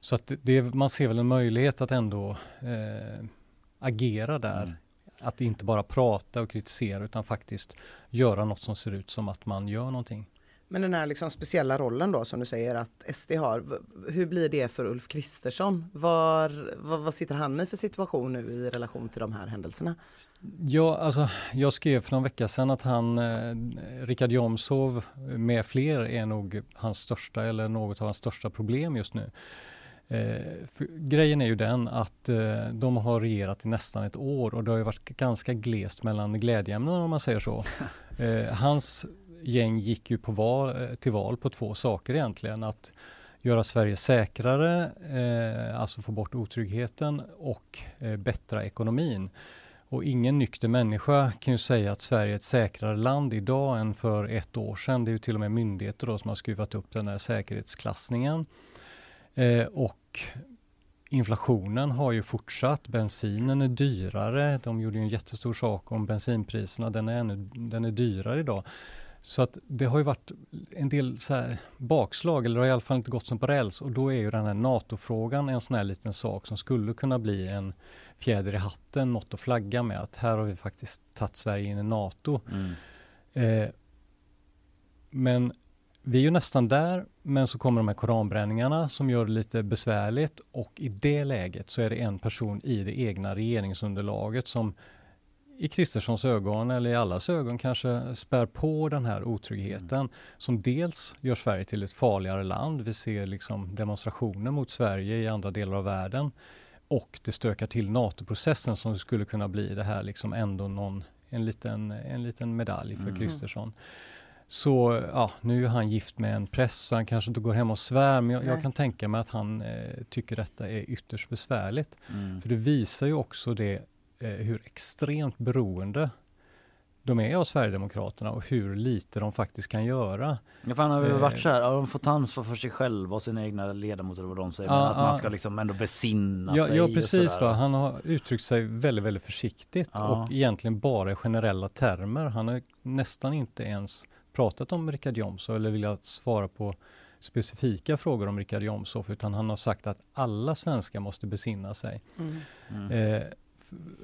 Så att det, man ser väl en möjlighet att ändå eh, agera där. Mm. Att inte bara prata och kritisera utan faktiskt göra något som ser ut som att man gör någonting. Men den här liksom speciella rollen då som du säger att SD har, hur blir det för Ulf Kristersson? Var, vad, vad sitter han i för situation nu i relation till de här händelserna? Ja, alltså, jag skrev för någon vecka sedan att han, eh, Richard Jomshov med fler är nog hans största eller något av hans största problem just nu. Eh, grejen är ju den att eh, de har regerat i nästan ett år och det har ju varit ganska glest mellan glädjeämnen om man säger så. Eh, hans gäng gick ju på val, eh, till val på två saker egentligen. Att göra Sverige säkrare, eh, alltså få bort otryggheten och eh, bättra ekonomin. Och ingen nykter människa kan ju säga att Sverige är ett säkrare land idag än för ett år sedan. Det är ju till och med myndigheter då som har skruvat upp den här säkerhetsklassningen. Eh, och inflationen har ju fortsatt. Bensinen är dyrare. De gjorde ju en jättestor sak om bensinpriserna. Den är, ännu, den är dyrare idag. Så att det har ju varit en del så bakslag, eller det har i alla fall inte gått som på räls. Och då är ju den här NATO-frågan en sån här liten sak som skulle kunna bli en fjäder i hatten, något att flagga med. Att här har vi faktiskt tagit Sverige in i NATO. Mm. Eh, men vi är ju nästan där, men så kommer de här koranbränningarna som gör det lite besvärligt och i det läget så är det en person i det egna regeringsunderlaget som i Kristerssons ögon eller i allas ögon kanske spär på den här otryggheten mm. som dels gör Sverige till ett farligare land. Vi ser liksom demonstrationer mot Sverige i andra delar av världen och det stökar till NATO-processen som skulle kunna bli det här liksom ändå någon, en, liten, en liten medalj för mm. Kristersson. Så ja, nu är han gift med en präst så han kanske inte går hem och svär men jag, jag kan tänka mig att han eh, tycker detta är ytterst besvärligt. Mm. För det visar ju också det eh, hur extremt beroende de är av Sverigedemokraterna och hur lite de faktiskt kan göra. Ja, för han har varit eh. så här, de får ta ansvar för sig själva och sina egna ledamöter vad de säger. Ja, men att man ska liksom ändå besinna ja, sig. Ja precis, va? han har uttryckt sig väldigt, väldigt försiktigt ja. och egentligen bara i generella termer. Han har nästan inte ens pratat om Richard Jomshof eller velat svara på specifika frågor om Richard Jomshof utan han har sagt att alla svenskar måste besinna sig. Mm. Mm. Eh,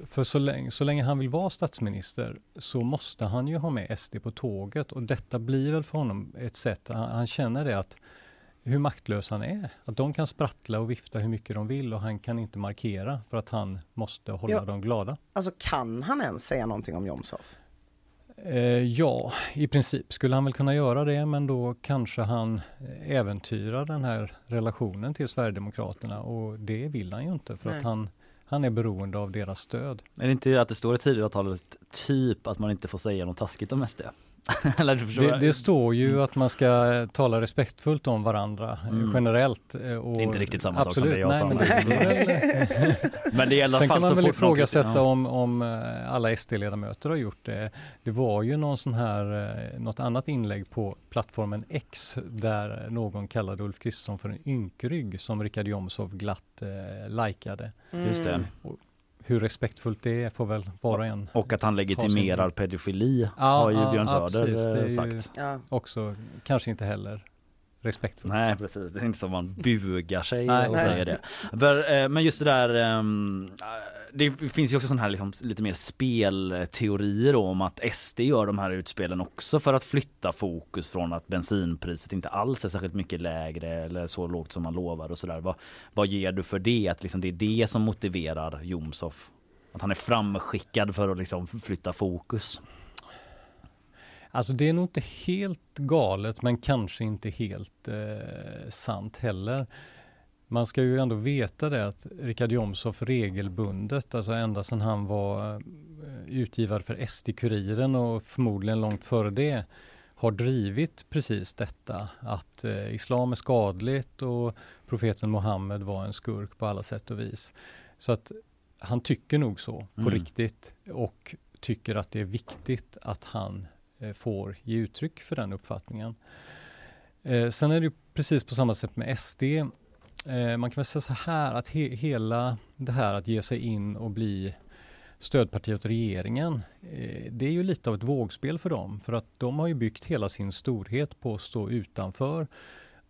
för så länge, så länge han vill vara statsminister så måste han ju ha med SD på tåget och detta blir väl för honom ett sätt, han, han känner det att hur maktlös han är. Att de kan sprattla och vifta hur mycket de vill och han kan inte markera för att han måste hålla ja, dem glada. Alltså kan han ens säga någonting om Jomshof? Eh, ja, i princip skulle han väl kunna göra det men då kanske han äventyrar den här relationen till Sverigedemokraterna och det vill han ju inte för Nej. att han han är beroende av deras stöd. Är det inte att det står i Tidöavtalet typ att man inte får säga något taskigt om SD? det, det, står ju att man ska tala respektfullt om varandra eh, mm. generellt. Och eh, det är inte riktigt samma absolut, sak som det jag nej, sa. Men det, men det Sen kan man väl ifrågasätta ja. om, om eh, alla SD-ledamöter har gjort det. Det var ju någon sån här, något annat inlägg på plattformen X där någon kallade Ulf Kristersson för en ynkrygg som Richard Jomshof glatt eh, likade. Mm. Just det. Och, hur respektfullt det är får väl var och en Och att han legitimerar pedofili ja, har ju Björn ja, Söder precis, sagt. Ja. Också kanske inte heller respektfullt. Nej precis, det är inte som man bugar sig nej, och nej. säger det. För, eh, men just det där um, det finns ju också sån här liksom, lite mer spelteorier om att SD gör de här utspelen också för att flytta fokus från att bensinpriset inte alls är särskilt mycket lägre eller så lågt som man lovar och sådär. Vad, vad ger du för det? Att liksom det är det som motiverar Jomshof? Att han är framskickad för att liksom flytta fokus? Alltså det är nog inte helt galet men kanske inte helt eh, sant heller. Man ska ju ändå veta det att Richard Jomshof regelbundet, alltså ända sedan han var eh, utgivare för SD-Kuriren och förmodligen långt före det, har drivit precis detta att eh, islam är skadligt och profeten Muhammed var en skurk på alla sätt och vis. Så att han tycker nog så på mm. riktigt och tycker att det är viktigt att han Eh, får ge uttryck för den uppfattningen. Eh, sen är det precis på samma sätt med SD. Eh, man kan väl säga så här att he hela det här att ge sig in och bli stödparti åt regeringen. Det är ju lite av ett vågspel för dem för att de har ju byggt hela sin storhet på att stå utanför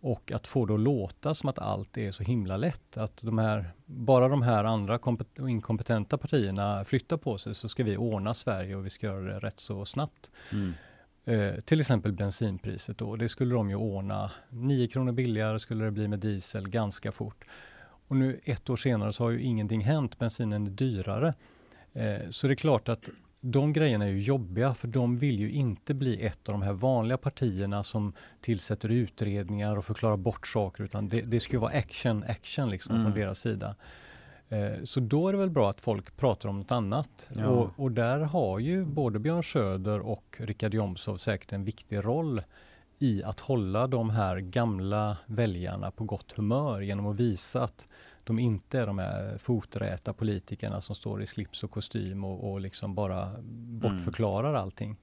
och att få det att låta som att allt är så himla lätt. Att de här, bara de här andra inkompetenta partierna flyttar på sig så ska vi ordna Sverige och vi ska göra det rätt så snabbt. Mm. Eh, till exempel bensinpriset då, det skulle de ju ordna. 9 kronor billigare skulle det bli med diesel ganska fort. Och nu ett år senare så har ju ingenting hänt, bensinen är dyrare. Eh, så det är klart att de grejerna är ju jobbiga för de vill ju inte bli ett av de här vanliga partierna som tillsätter utredningar och förklarar bort saker utan det, det ska ju vara action, action liksom mm. från deras sida. Eh, så då är det väl bra att folk pratar om något annat. Ja. Och, och, där har ju både Björn Söder och Richard Jomshof säkert en viktig roll i att hålla de här gamla väljarna på gott humör genom att visa att de inte är de här foträta politikerna som står i slips och kostym och, och liksom bara bortförklarar mm. allting.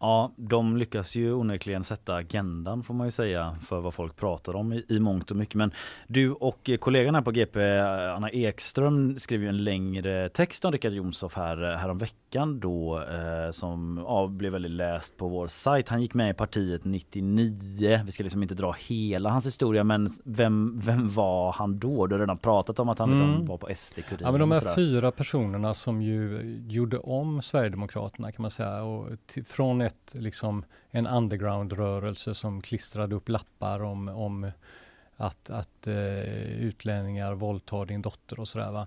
Ja, de lyckas ju onekligen sätta agendan får man ju säga för vad folk pratar om i, i mångt och mycket. Men du och kollegan här på GP, Anna Ekström, skrev ju en längre text om Richard Jomshof här, här om veckan då eh, som ja, blev väldigt läst på vår sajt. Han gick med i partiet 99. Vi ska liksom inte dra hela hans historia men vem, vem var han då? Du har redan pratat om att han liksom mm. var på SD. Ja, men de här fyra personerna som ju gjorde om Sverigedemokraterna kan man säga och från ett, liksom, en underground-rörelse som klistrade upp lappar om, om att, att uh, utlänningar våldtar din dotter och sådär.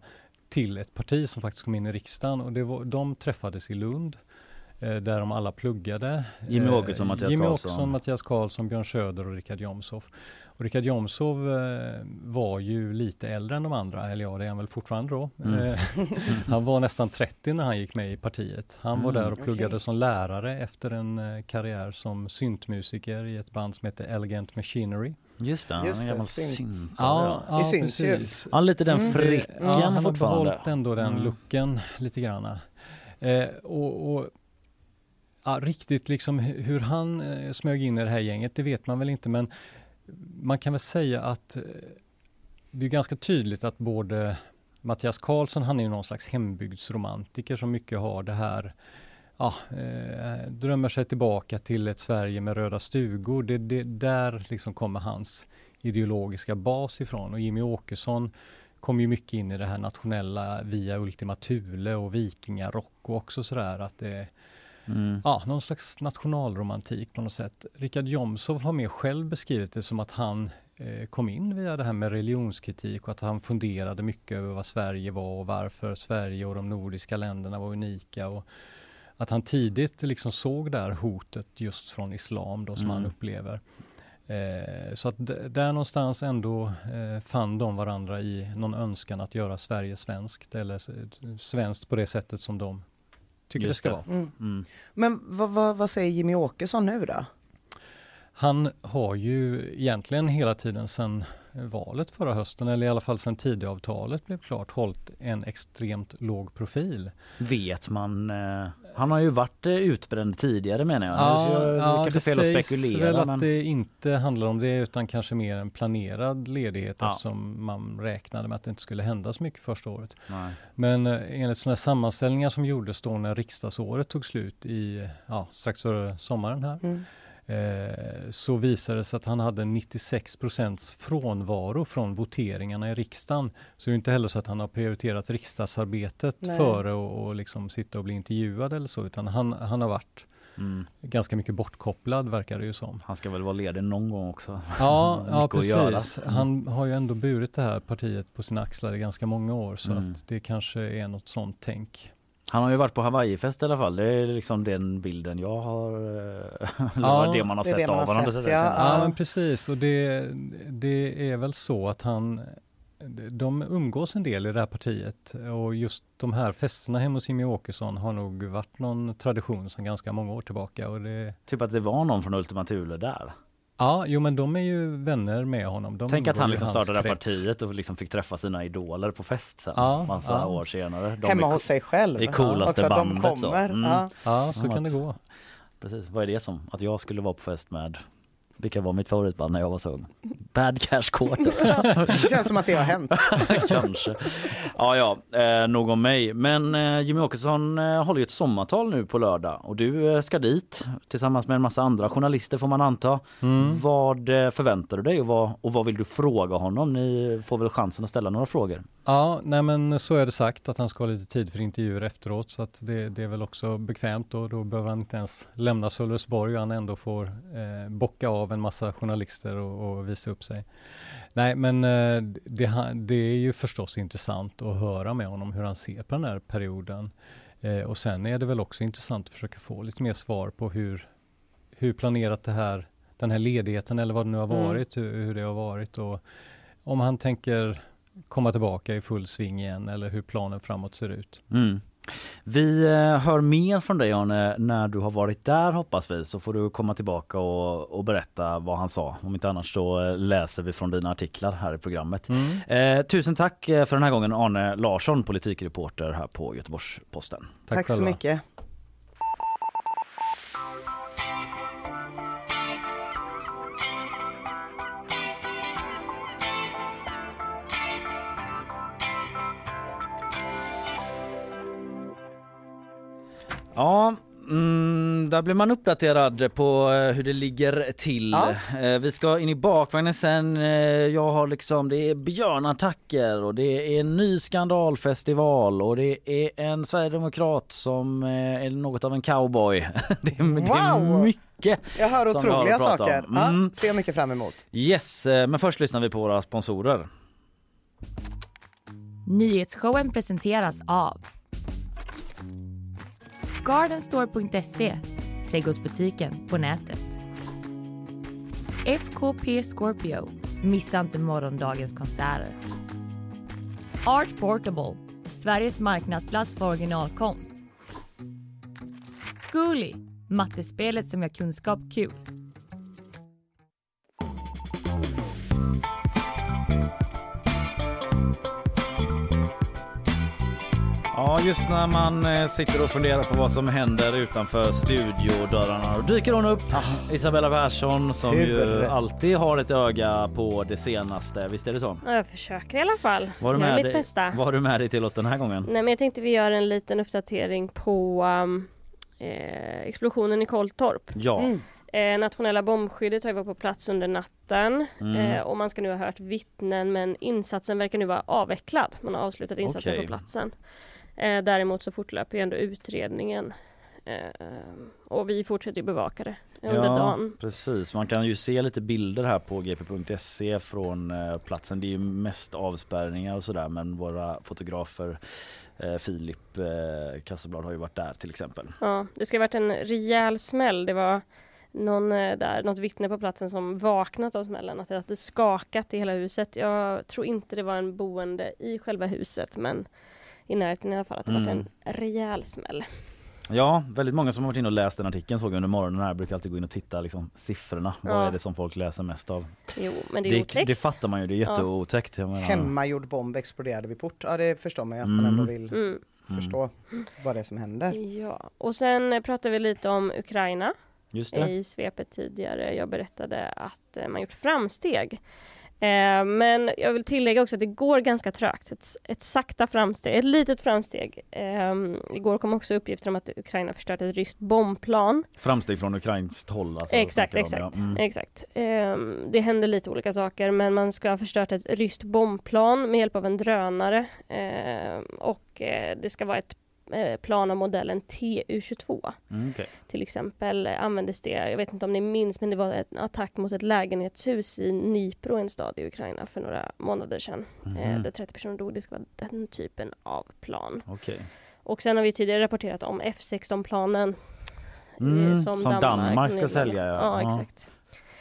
Till ett parti som faktiskt kom in i riksdagen och det var, de träffades i Lund uh, där de alla pluggade. Jimmy Åkesson, Mattias Jimmy Karlsson. Åkesson, Mattias Karlsson, Björn Söder och Richard Jomshof. Richard Jomshof eh, var ju lite äldre än de andra, eller ja det är han väl fortfarande då. Mm. Eh, han var nästan 30 när han gick med i partiet. Han mm, var där och pluggade okay. som lärare efter en eh, karriär som syntmusiker i ett band som heter Elegant Machinery. Just det, Just han är synt. Ja, ja, ja precis. Ja, lite den mm. fricken ja, Han har behållit ändå den mm. looken lite grann. Eh, och, och ja, riktigt liksom hur han eh, smög in i det här gänget, det vet man väl inte men man kan väl säga att eh, det är ganska tydligt att både Mattias Karlsson, han är ju någon slags hembygdsromantiker som mycket har det här ja, eh, drömmer sig tillbaka till ett Sverige med röda stugor. Det, det, där liksom kommer hans ideologiska bas ifrån och Jimmy Åkesson kom ju mycket in i det här nationella via Ultima Thule och vikingarock och också sådär att det Mm. Ja, någon slags nationalromantik på något sätt. Richard Jomshof har mer själv beskrivit det som att han eh, kom in via det här med religionskritik och att han funderade mycket över vad Sverige var och varför Sverige och de nordiska länderna var unika. Och att han tidigt liksom såg det här hotet just från islam då som mm. han upplever. Eh, så att där någonstans ändå eh, fann de varandra i någon önskan att göra Sverige svenskt eller svenskt på det sättet som de tycker Just det ska det. vara. Mm. Mm. Men vad, vad, vad säger Jimmy Åkesson nu då? Han har ju egentligen hela tiden sedan valet förra hösten, eller i alla fall sedan Tidöavtalet blev klart, hållit en extremt låg profil. Vet man eh, han har ju varit eh, utbränd tidigare menar jag. Ja, jag ja det fel sägs att spekulera, väl men... att det inte handlar om det utan kanske mer en planerad ledighet ja. eftersom man räknade med att det inte skulle hända så mycket första året. Nej. Men eh, enligt sådana sammanställningar som gjordes då när riksdagsåret tog slut i, ja, strax före sommaren här mm eh, så visade det sig att han hade 96% frånvaro från voteringarna i riksdagen. Så det är inte heller så att han har prioriterat riksdagsarbetet Nej. före och, och liksom sitta och bli intervjuad eller så, utan han, han har varit Mm. Ganska mycket bortkopplad verkar det ju som. Han ska väl vara ledig någon gång också? Ja, ja precis. Mm. Han har ju ändå burit det här partiet på sina axlar i ganska många år så mm. att det kanske är något sånt tänk. Han har ju varit på Hawaii-fest i alla fall. Det är liksom den bilden jag har. Eh, ja, det man har sett av honom. Ja. ja men precis och det, det är väl så att han de umgås en del i det här partiet och just de här festerna hemma hos Jimmie Åkesson har nog varit någon tradition sedan ganska många år tillbaka. Och det... Typ att det var någon från Ultima Thule där? Ja, jo men de är ju vänner med honom. De Tänk att han liksom startade det partiet och liksom fick träffa sina idoler på fest sen, ja, massa ja. år senare. De Hemma hos sig själv. Det coolaste ja. bandet. De kommer. Så. Mm. Ja. ja, så kan det gå. Precis, vad är det som? Att jag skulle vara på fest med vilka var mitt favoritband när jag var så ung? Bad Cash Quarter. Det känns som att det har hänt. Kanske. Ja, ja, eh, nog om mig. Men eh, Jimmy Åkesson eh, håller ju ett sommartal nu på lördag och du eh, ska dit tillsammans med en massa andra journalister får man anta. Mm. Vad eh, förväntar du dig och vad, och vad vill du fråga honom? Ni får väl chansen att ställa några frågor. Ja, nej men så är det sagt att han ska ha lite tid för intervjuer efteråt så att det, det är väl också bekvämt och då behöver han inte ens lämna Sölvesborg och han ändå får eh, bocka av en massa journalister och, och visa upp sig. Nej men eh, det, det är ju förstås intressant att höra med honom hur han ser på den här perioden. Eh, och sen är det väl också intressant att försöka få lite mer svar på hur, hur planerat det här, den här ledigheten eller vad det nu har Mm. varit, hur, hur det har varit och om han tänker komma tillbaka i full sving igen eller hur planen framåt ser ut. Mm. Vi eh, hör mer från dig Arne när du har varit där hoppas vi så får du komma tillbaka och, och berätta vad han sa. Om inte annars så eh, läser vi från dina artiklar här i programmet. Eh, tusen tack eh, för den här gången Arne Larsson, politikreporter här på Göteborgs-Posten. Tack, så själva. mycket. Ja, mm, där blir man uppdaterad på eh, hur det ligger till. Ja. Eh, Vi ska in i bakvagnen sen. Eh, Jag har liksom, det är björnattacker och det är en ny skandalfestival och det är en sverigedemokrat som är något av en cowboy. Det är, det är Wow! mycket. Jag hör otroliga saker. Ja, Mm. ser jag mycket fram emot. Yes, men först lyssnar vi på våra sponsorer. Nyhetsshowen presenteras av Gardenstore.se, trädgårdsbutiken på nätet. FKP Scorpio, missa inte morgondagens konserter. Art Portable, Sveriges marknadsplats för originalkonst. Zcooly, mattespelet som gör kunskap kul. Ja, just när man eh, sitter och funderar på vad som händer utanför studiodörrarna då dyker hon upp. Isabella Persson som ju alltid har ett öga på det senaste. Visst är det så? Ja, jag försöker i alla fall. Var du med, mitt dig, bästa. var du med dig till oss den här gången? Nej men jag tänkte vi gör en liten uppdatering på um, eh, explosionen i Kolltorp. Ja. Mm. Eh, nationella bombskyddet har ju varit på plats under natten Mm. eh, och man ska nu ha hört vittnen men insatsen verkar nu vara avvecklad. Man har avslutat insatsen Okej. på platsen. Eh, däremot så fortlöper ju ändå utredningen eh, och vi fortsätter ju bevaka det under dagen. precis. Man kan ju se lite bilder här på gp.se från eh, platsen. Det är ju mest avspärrningar och sådär men våra fotografer eh, Filip eh, Kasselblad har ju varit där till exempel. Ja, det ska ha varit en rejäl smäll. Det var någon där, något vittne på platsen som vaknat av smällen, att det hade skakat i hela huset. Jag tror inte det var en boende i själva huset, men i närheten i alla fall, att det Mm. var en rejäl smäll. Ja, väldigt många som har varit inne och läst den artikeln såg jag under morgonen här. Jag brukar alltid gå in och titta liksom, siffrorna. Vad Ja. är det som folk läser mest av? Jo, men det är Det, otäckt. det fattar man ju, det är jätteotäckt. Menar, Hemmagjord bomb exploderade vid port. Ja, det förstår man ju att man Mm. ändå vill Mm, förstå vad det är som händer. ja, och sen pratar vi lite om Ukraina. Just det. i svepet tidigare. Jag berättade att eh, man gjort framsteg. Eh, men jag vill tillägga också att det går ganska trögt. Ett, ett sakta framsteg, ett litet framsteg. Eh, igår kom också uppgifter om att Ukraina förstört ett ryskt bombplan. Framsteg från ukrainskt håll. Alltså, exakt, exakt. ja. Mm. exakt. Eh, det händer lite olika saker men man ska ha förstört ett ryskt bombplan med hjälp av en drönare. Eh, och eh, det ska vara ett plan av modellen TU22 Mm, okej. till exempel eh, användes det, jag vet inte om ni minns, men det var en attack mot ett lägenhetshus i Dnipro, en stad i Ukraina, för några månader sedan. Eh, Mhm. där 30 personer dog. Det ska vara den typen av plan. Okej. Och sen har vi tidigare rapporterat om F16-planen. eh, Mm, som Danmark ska och sälja, ja. Ja, exakt.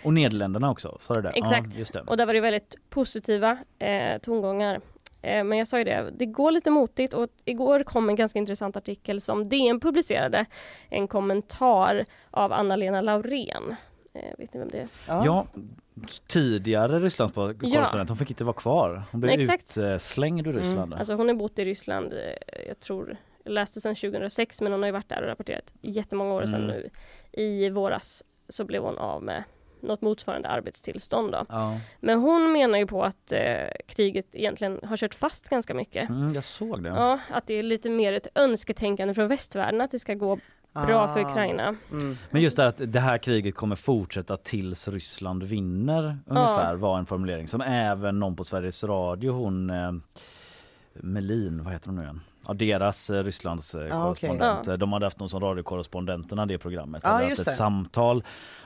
Och Nederländerna också, sa du det? Exakt. Ja, just det. Och där var det väldigt positiva eh, tongångar. Eh, men jag sa ju det, det går lite motigt och igår kom en ganska intressant artikel som DN publicerade. En kommentar av Anna-Lena Laurén. Eh, vet ni vem det är? Ja, tidigare Rysslands korrespondent, hon fick inte vara kvar. Hon blev Exakt. utslängd ur Ryssland. Mm. Alltså hon har bott i Ryssland, eh, jag tror, jag läste sedan 2006 men hon har ju varit där och rapporterat jättemånga år sedan Mm. nu. I våras så blev hon av med, något motsvarande arbetstillstånd. Då. Ja. Men hon menar ju på att eh, kriget egentligen har kört fast ganska mycket. Mm, jag såg det. Ja, att det är lite mer ett önsketänkande från västvärlden att det ska gå bra för Ah. Ukraina. Mm. Men just det att det här kriget kommer fortsätta tills Ryssland vinner ungefär var en formulering som även någon på Sveriges Radio, hon eh, Melin, vad heter hon nu igen? Ja, deras eh, Rysslands eh, Ah, korrespondent. Eh, De hade haft någon som radiokorrespondenterna det programmet. Ja, hade haft ett det. samtal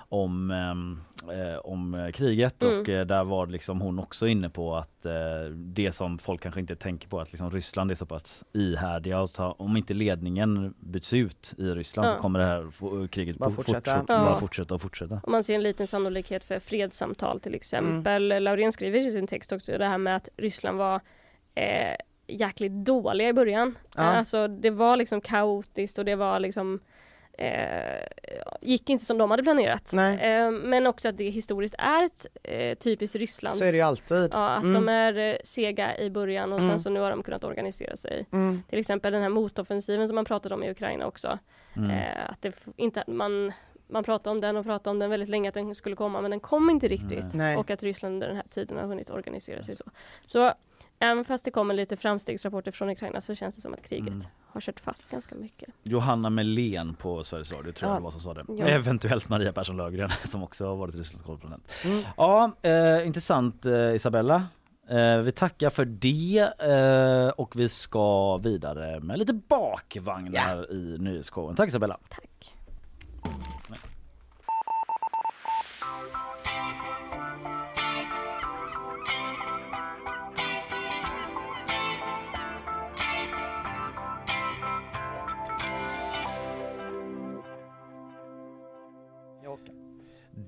om, ehm, eh, om kriget Mm. och eh, där var liksom hon också inne på att eh, det som folk kanske inte tänker på att liksom Ryssland är så pass ihärdiga och så, om inte ledningen byts ut i Ryssland Ja. så kommer det här kriget Bara fortsätta. fortsätta, Ja. bara fortsätta och fortsätta. Man ser en liten sannolikhet för fredssamtal till exempel. Mm. Laurén skriver i sin text också det här med att Ryssland var eh, jäkligt dåliga i början. Ja. Alltså det var liksom kaotiskt och det var liksom eh, gick inte som de hade planerat. Eh, men också att det historiskt är ett eh, typiskt Rysslands Så är det ju alltid. Ja, att Mm. de är eh, sega i början och Mm. sen så nu har de kunnat organisera sig. Mm. Till exempel den här motoffensiven som man pratade om i Ukraina också. Mm. Eh, att det inte, man, man pratade om den och pratade om den väldigt länge att den skulle komma men den kom inte riktigt. Nej. Och att Ryssland under den här tiden har hunnit organisera sig så. Så även fast det kommer lite framstegsrapporter från Ukraina så känns det som att kriget Mm. har kört fast ganska mycket. Johanna Melén på Sveriges Radio tror jag Ja. det var som sa det. Ja. Eventuellt Maria Persson Löfgren som också har varit Rysslands korrespondent. Mm. Ja, eh, intressant eh, Isabella. Eh, vi tackar för det eh, och vi ska vidare med lite bakvagnar i nyhetsshowen. Tack Isabella. Tack.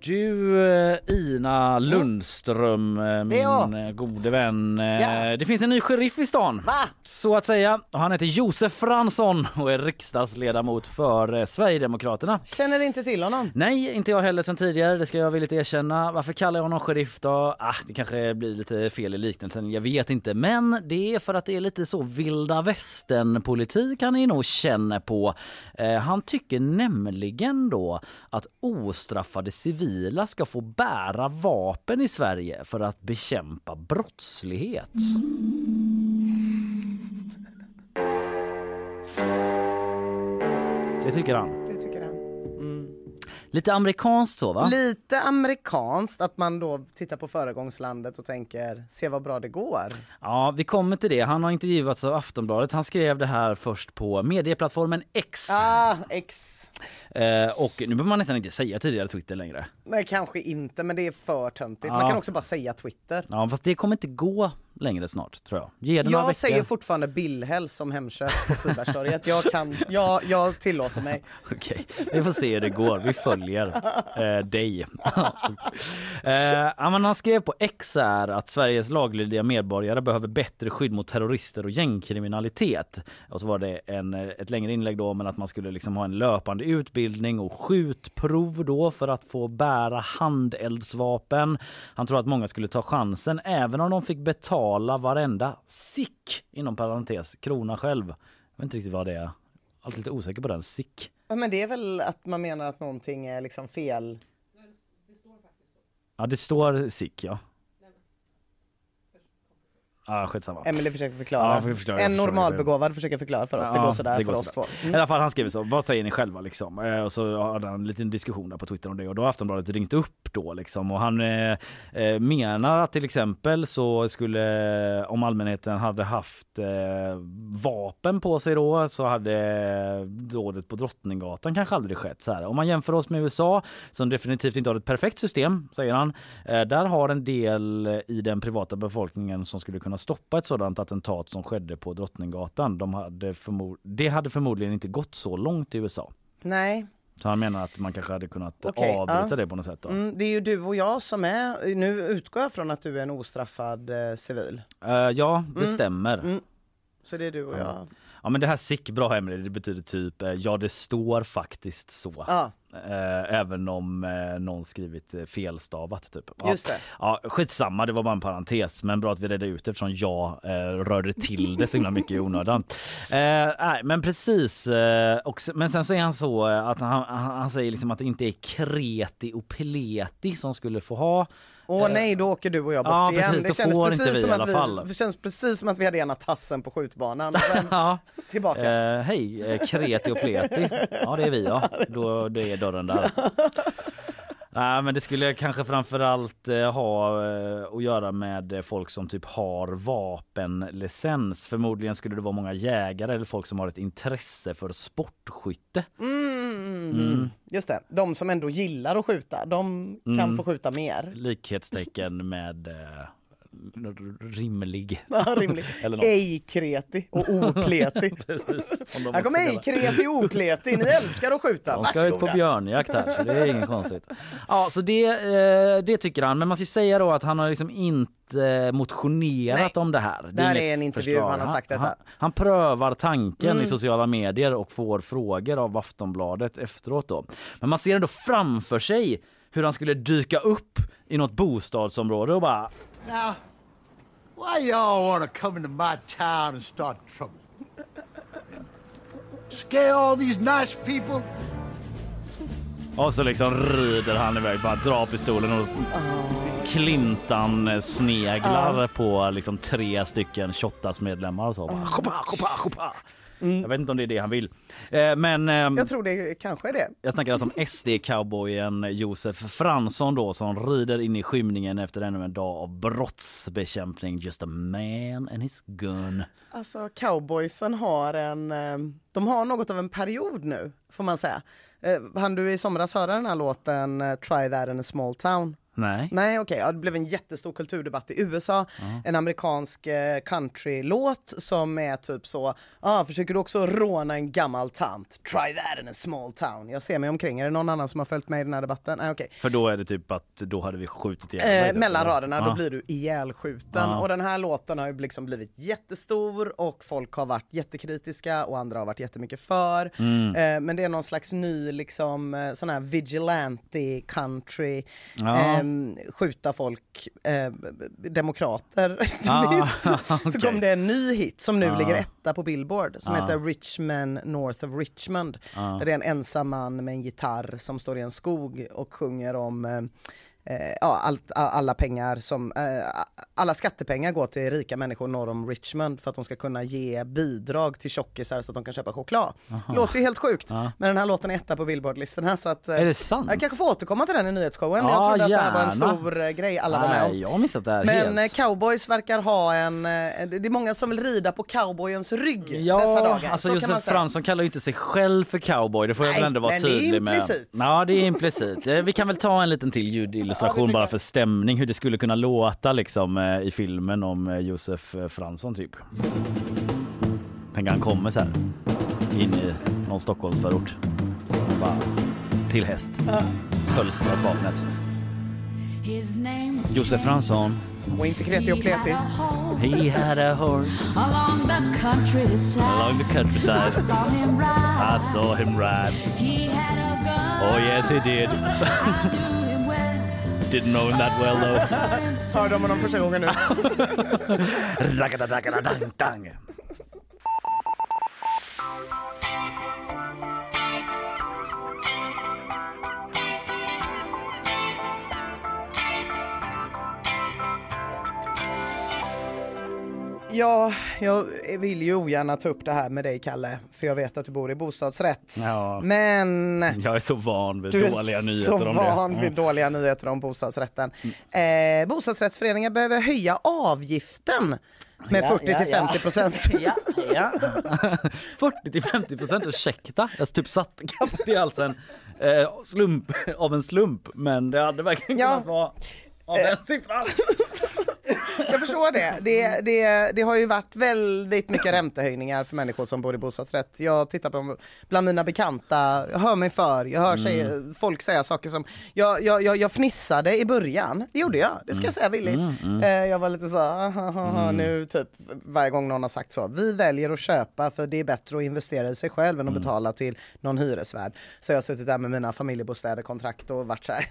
Du eh, Ina Lundström, eh, min eh, gode vän. Ja. Det finns en ny sheriff i stan. Va? Så att säga. Och Han heter Josef Fransson och är riksdagsledamot för eh, Sverigedemokraterna. Känner inte till honom. Nej, inte jag heller sen tidigare. Det ska jag villigt erkänna. Varför kallar jag honom sheriff då? Ah, det kanske blir lite fel i liknelsen. Jag vet inte. Men det är för att det är lite så vilda västern politik han är nog känner på. Eh, han tycker nämligen då att ostraffade civila ska få bära vapen i Sverige för att bekämpa brottslighet. Det tycker han. Det tycker han. Mm. Lite amerikanskt så va? Lite amerikanskt att man då tittar på föregångslandet och tänker se vad bra det går. Ja, vi kommer till det. Han har intervjuats av Aftonbladet. Han skrev det här först på medieplattformen X. Ah, X. Eh, och nu behöver man nästan inte säga tidigare Twitter längre. Nej, kanske inte, men det är för töntigt. Ja. Man kan också bara säga Twitter. Ja, fast det kommer inte gå längre snart tror jag. Ge det några Jag veckor. säger fortfarande Billhäll som Hemköp på Svedbergstorget. Jag kan, jag, jag tillåter mig. Okej, vi får se hur det går. Vi följer eh, dig. eh, ja, men han skrev på X här att Sveriges laglydiga medborgare behöver bättre skydd mot terrorister och gängkriminalitet. Och så var det en, eh, ett längre inlägg då men att man skulle liksom ha en löpande utbildning och skjutprov då för att få bära handeldsvapen. Han tror att många skulle ta chansen även om de fick betala varenda sick inom parentes krona själv. Jag vet inte riktigt vad det är. Alltid lite osäker på den sick. Ja, men det är väl att man menar att någonting är liksom fel. Ja, det står sick, ja. Ja, skitsamma. Emelie försöker förklara. Ja, får förklara, en normalbegåvad försöker förklara för oss. det Ja, går sådär det går för oss sådär. två. I alla fall han skriver så, vad säger ni själva liksom? Eh, och så hade han en liten diskussion där på Twitter om det och då har Aftonbladet ringt upp då liksom och han eh, eh, menar att till exempel så skulle om allmänheten hade haft eh, vapen på sig då så hade dådet på Drottninggatan kanske aldrig skett så här. Om man jämför oss med USA som definitivt inte har ett perfekt system säger han. Eh, där har en del i den privata befolkningen som skulle kunna stoppa ett sådant attentat som skedde på Drottninggatan. De hade det hade förmodligen inte gått så långt i USA. Nej, Så han menar att man kanske hade kunnat Okej, avbryta ja. det på något sätt. Då. mm, det är ju du och jag som är, nu utgår jag från att du är en ostraffad eh, civil. Eh, ja, det Mm. stämmer. Mm. Så det är du och Ja. jag. Ja men det här sick bra Emelie, det betyder typ eh, ja det står faktiskt så. Ja, Eh, även om eh, någon skrivit eh, felstavat typ. Ja. Just det. Ja, skitsamma, det var bara en parentes. Men bra att vi redde ut det eftersom jag eh, rörde till det så himla mycket i onödan. Eh, nej, men precis. Och, men sen så är han så att han, han, han säger liksom att det inte är kreti och pleti som skulle få ha Åh nej, då åker du och jag bort Ja, igen. precis, det kändes precis inte vi som i att alla fall. Det känns precis som att vi hade ena tassen på skjutbanan. Ja, tillbaka. eh, hej, eh, kreti och pleti. Ja, det är vi ja. Då det är dörren där. Nej, men det skulle kanske framförallt eh, ha eh, att göra med eh, folk som typ har vapenlicens. Förmodligen skulle det vara många jägare eller folk som har ett intresse för sportskytte. Mm. Mm. Just det, de som ändå gillar att skjuta, de kan Mm. få skjuta mer. Likhetstecken med eh, rimlig. Ja, rimligt. Eller något. Ej kreti och opleti. Precis, Här kommer också ej kallar. kreti och opleti, ni älskar att skjuta. De ska ut på björnjakt här så det är inget konstigt. Ja så det, eh, det tycker han men man ska ju säga då att han har liksom inte motionerat Nej. om det här. Det Det här är en intervju, förslag. han har sagt detta. Han, han prövar tanken Mm. i sociala medier och får frågor av Aftonbladet efteråt då. Men man ser ändå framför sig hur han skulle dyka upp i något bostadsområde och bara Now, why y'all want to come into my town and start trouble? Scare all these nice people? Och så liksom rider han iväg, bara drar pistolen och Clintan sneglar på liksom tre stycken Shottaz medlemmar och så. Bara, chopa, chopa, chopa. Jag vet inte om det är det han vill. Eh, Men ehm, Jag tror det kanske är det. jag snackar alltså om SD-cowboyen Josef Fransson då som rider in i skymningen efter ännu en dag av brottsbekämpning. Just a man and his gun. Alltså cowboysen har en, eh, de har något av en period nu får man säga. Eh, Han du i somras höra den här låten eh, Try that in a small town? Nej. Nej okej, ja, det blev en jättestor kulturdebatt i USA. En amerikansk eh, countrylåt som är typ så, ah, försöker du också råna en gammal tant? Try that in a small town. Jag ser mig omkring, är det någon annan som har följt med i den här debatten? Nej okej. För då är det typ att då hade vi skjutit ihjäl Eh, typ. mellan raderna, Ja. då blir du ihjälskjuten. Ja. Och den här låten har ju liksom blivit jättestor och folk har varit jättekritiska och andra har varit jättemycket för. Mm. Eh, men det är någon slags ny liksom eh, sån här vigilante country, Ja. ehm, skjuta folk, eh, demokrater inte Ah, minst. Så okej. kom det en ny hit som nu Ah. ligger etta på Billboard som Ah. heter Rich Men North of Richmond. Ah. Där det är en ensam man med en gitarr som står i en skog och sjunger om eh, eh, ja, allt, alla pengar som, eh, alla skattepengar går till rika människor norr om Richmond för att de ska kunna ge bidrag till tjockisar så att de kan köpa choklad. Låter ju helt sjukt, Ja. men den här låten är etta på Billboardlistorna så att eh, Är det sant? jag kanske får återkomma till den i nyhetsshowen. Ja, jag trodde att det här var en stor eh, grej alla var med Nej, om. jag har missat det här Men eh, helt. cowboys verkar ha en, eh, det är många som vill rida på cowboyens rygg dessa Ja, dagar. alltså så Josef. Fransson kallar ju inte sig själv för cowboy. Det får jag Nej, väl ändå vara men det är tydlig med. implicit. Ja, det är implicit. Eh, Vi kan väl ta en liten till ljudillustration bara för stämning, hur det skulle kunna låta liksom eh, i filmen om eh, Josef eh, Fransson typ. Tänk han kommer så här in i någon Stockholmsförort. Bara till häst. Hölstrat vapnet. Josef Fransson, Och inte kreti och pleti. he had a horse Along the countryside, along the countryside. saw him ride. I saw him ride. He had a gun. Oh yes he did. Didn't know him that well though. Hörde om honom första gången nu. Ja, jag vill ju ogärna ta upp det här med dig Kalle, för jag vet att du bor i bostadsrätt. Ja. Men Jag är så van vid du är dåliga så nyheter om van det. vid dåliga nyheter om bostadsrätten. Eh, bostadsrättsföreningar behöver höja avgiften med Ja, 40 ja, till ja. 50 procent. Ja, ja. 40 till 50 procent, ursäkta. Jag typ satte kaffet i halsen eh, slump, av en slump men det hade verkligen Ja. kunnat vara av den siffran. Jag förstår det. Det, det. det har ju varit väldigt mycket räntehöjningar för människor som bor i bostadsrätt. Jag tittar på bland mina bekanta, jag hör mig för, jag hör tjejer, folk säga saker som, jag, jag, jag, jag fnissade i början, det gjorde jag, det ska jag säga villigt. Eh, Jag var lite så här, "Ah, ah", nu typ varje gång någon har sagt så, vi väljer att köpa för det är bättre att investera i sig själv än att betala till någon hyresvärd. Så jag har suttit där med mina familjebostäder, kontrakt och varit så här,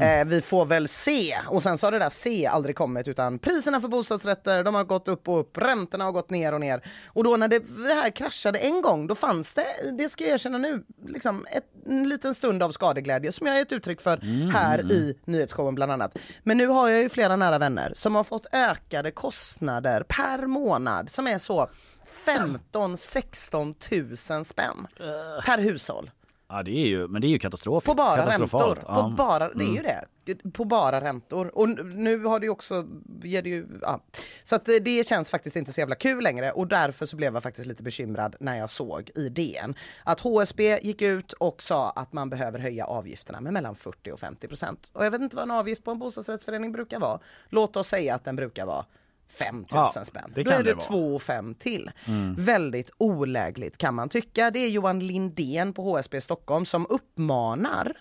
eh, vi får väl se. Och sen så har det där se aldrig kommit utan priserna för bostadsrätter de har gått upp och upp, räntorna har gått ner och ner. Och då när det, det här kraschade en gång då fanns det, det ska jag erkänna nu, liksom ett, en liten stund av skadeglädje som jag gett uttryck för här i nyhetsshowen bland annat. Men nu har jag ju flera nära vänner som har fått ökade kostnader per månad som är så 15-16 000 spänn per hushåll. Ja det är ju, men det är ju katastrof. På bara räntor. På Ja. Mm. bara, det är ju det. På bara räntor. Och nu har det ju också, ger det ju, ja. Så att det- det känns faktiskt inte så jävla kul längre och därför så blev jag faktiskt lite bekymrad när jag såg i DN att HSB gick ut och sa att man behöver höja avgifterna med mellan 40 och 50 procent. Och jag vet inte vad en avgift på en bostadsrättsförening brukar vara. Låt oss säga att den brukar vara 5 000 Ja, spänn. det Då är det det vara. 2 och 5 till. Väldigt olägligt kan man tycka. Det är Johan Lindén på HSB Stockholm som uppmanar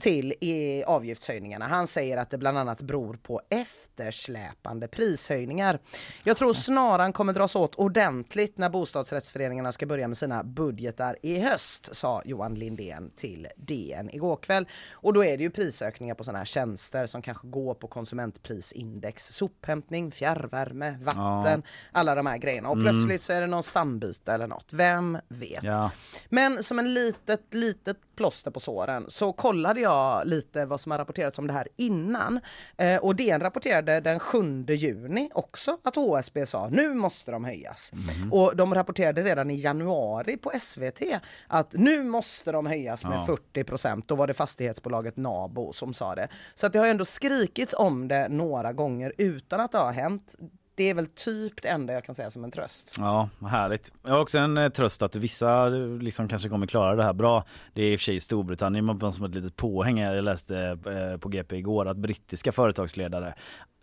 till eh, avgiftshöjningarna. Han säger att det bland annat beror på eftersläpande prishöjningar. Jag tror snaran kommer dras åt ordentligt när bostadsrättsföreningarna ska börja med sina budgetar i höst, sa Johan Lindén till DN igår kväll. Och då är det ju prisökningar på sådana här tjänster som kanske går på konsumentprisindex, sophämtning, fjärrvärme, vatten, alla de här grejerna. Och plötsligt så är det någon stambyte eller något, vem vet? Ja. Men som en litet, litet plåster på såren så kollade jag lite vad som har rapporterats om det här innan. Eh, och DN rapporterade den 7 juni också att HSB sa nu måste de höjas. Och de rapporterade redan i januari på SVT att nu måste de höjas med Ja. 40 procent. Då var det fastighetsbolaget Nabo som sa det. Så att det har ändå skrikits om det några gånger utan att det har hänt. Det är väl typ det enda jag kan säga som en tröst. Ja, härligt. Jag har också en eh, tröst att vissa eh, liksom kanske kommer klara det här bra. Det är i och för sig Storbritannien, men som ett litet påhäng. Jag läste eh, på GP igår att brittiska företagsledare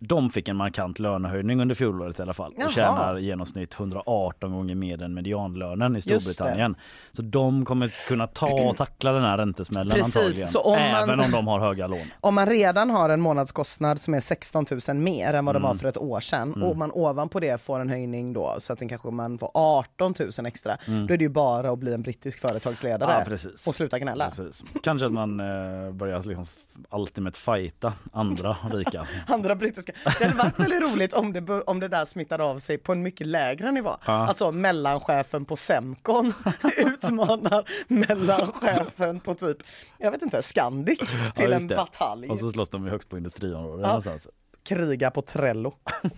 de fick en markant lönehöjning under fjolåret i alla fall Jaha. och tjänar i genomsnitt 118 gånger mer än medianlönen i. Storbritannien. Så de kommer kunna ta och tackla den här räntesmällen Precis, antagligen. så om man- Även om de har höga lån. Om man redan har en månadskostnad som är 16 000 mer än vad det var Mm. för ett år sedan och man ovanpå det får en höjning då så att den kanske man får 18 000 extra, då är det ju bara att bli en brittisk företagsledare Mm. Ja, och sluta gnälla. Precis. Kanske att man eh, börjar liksom ultimate fighta andra rika. Andra brittiska. Det hade varit väldigt roligt om det, om det där smittade av sig på en mycket lägre nivå. Ja. Alltså mellanchefen på Semcon utmanar mellanchefen på typ, jag vet inte, Scandic till Ja, en batalj. Och så slåss de högst på industriområdet. Ja. Kriga på Trello.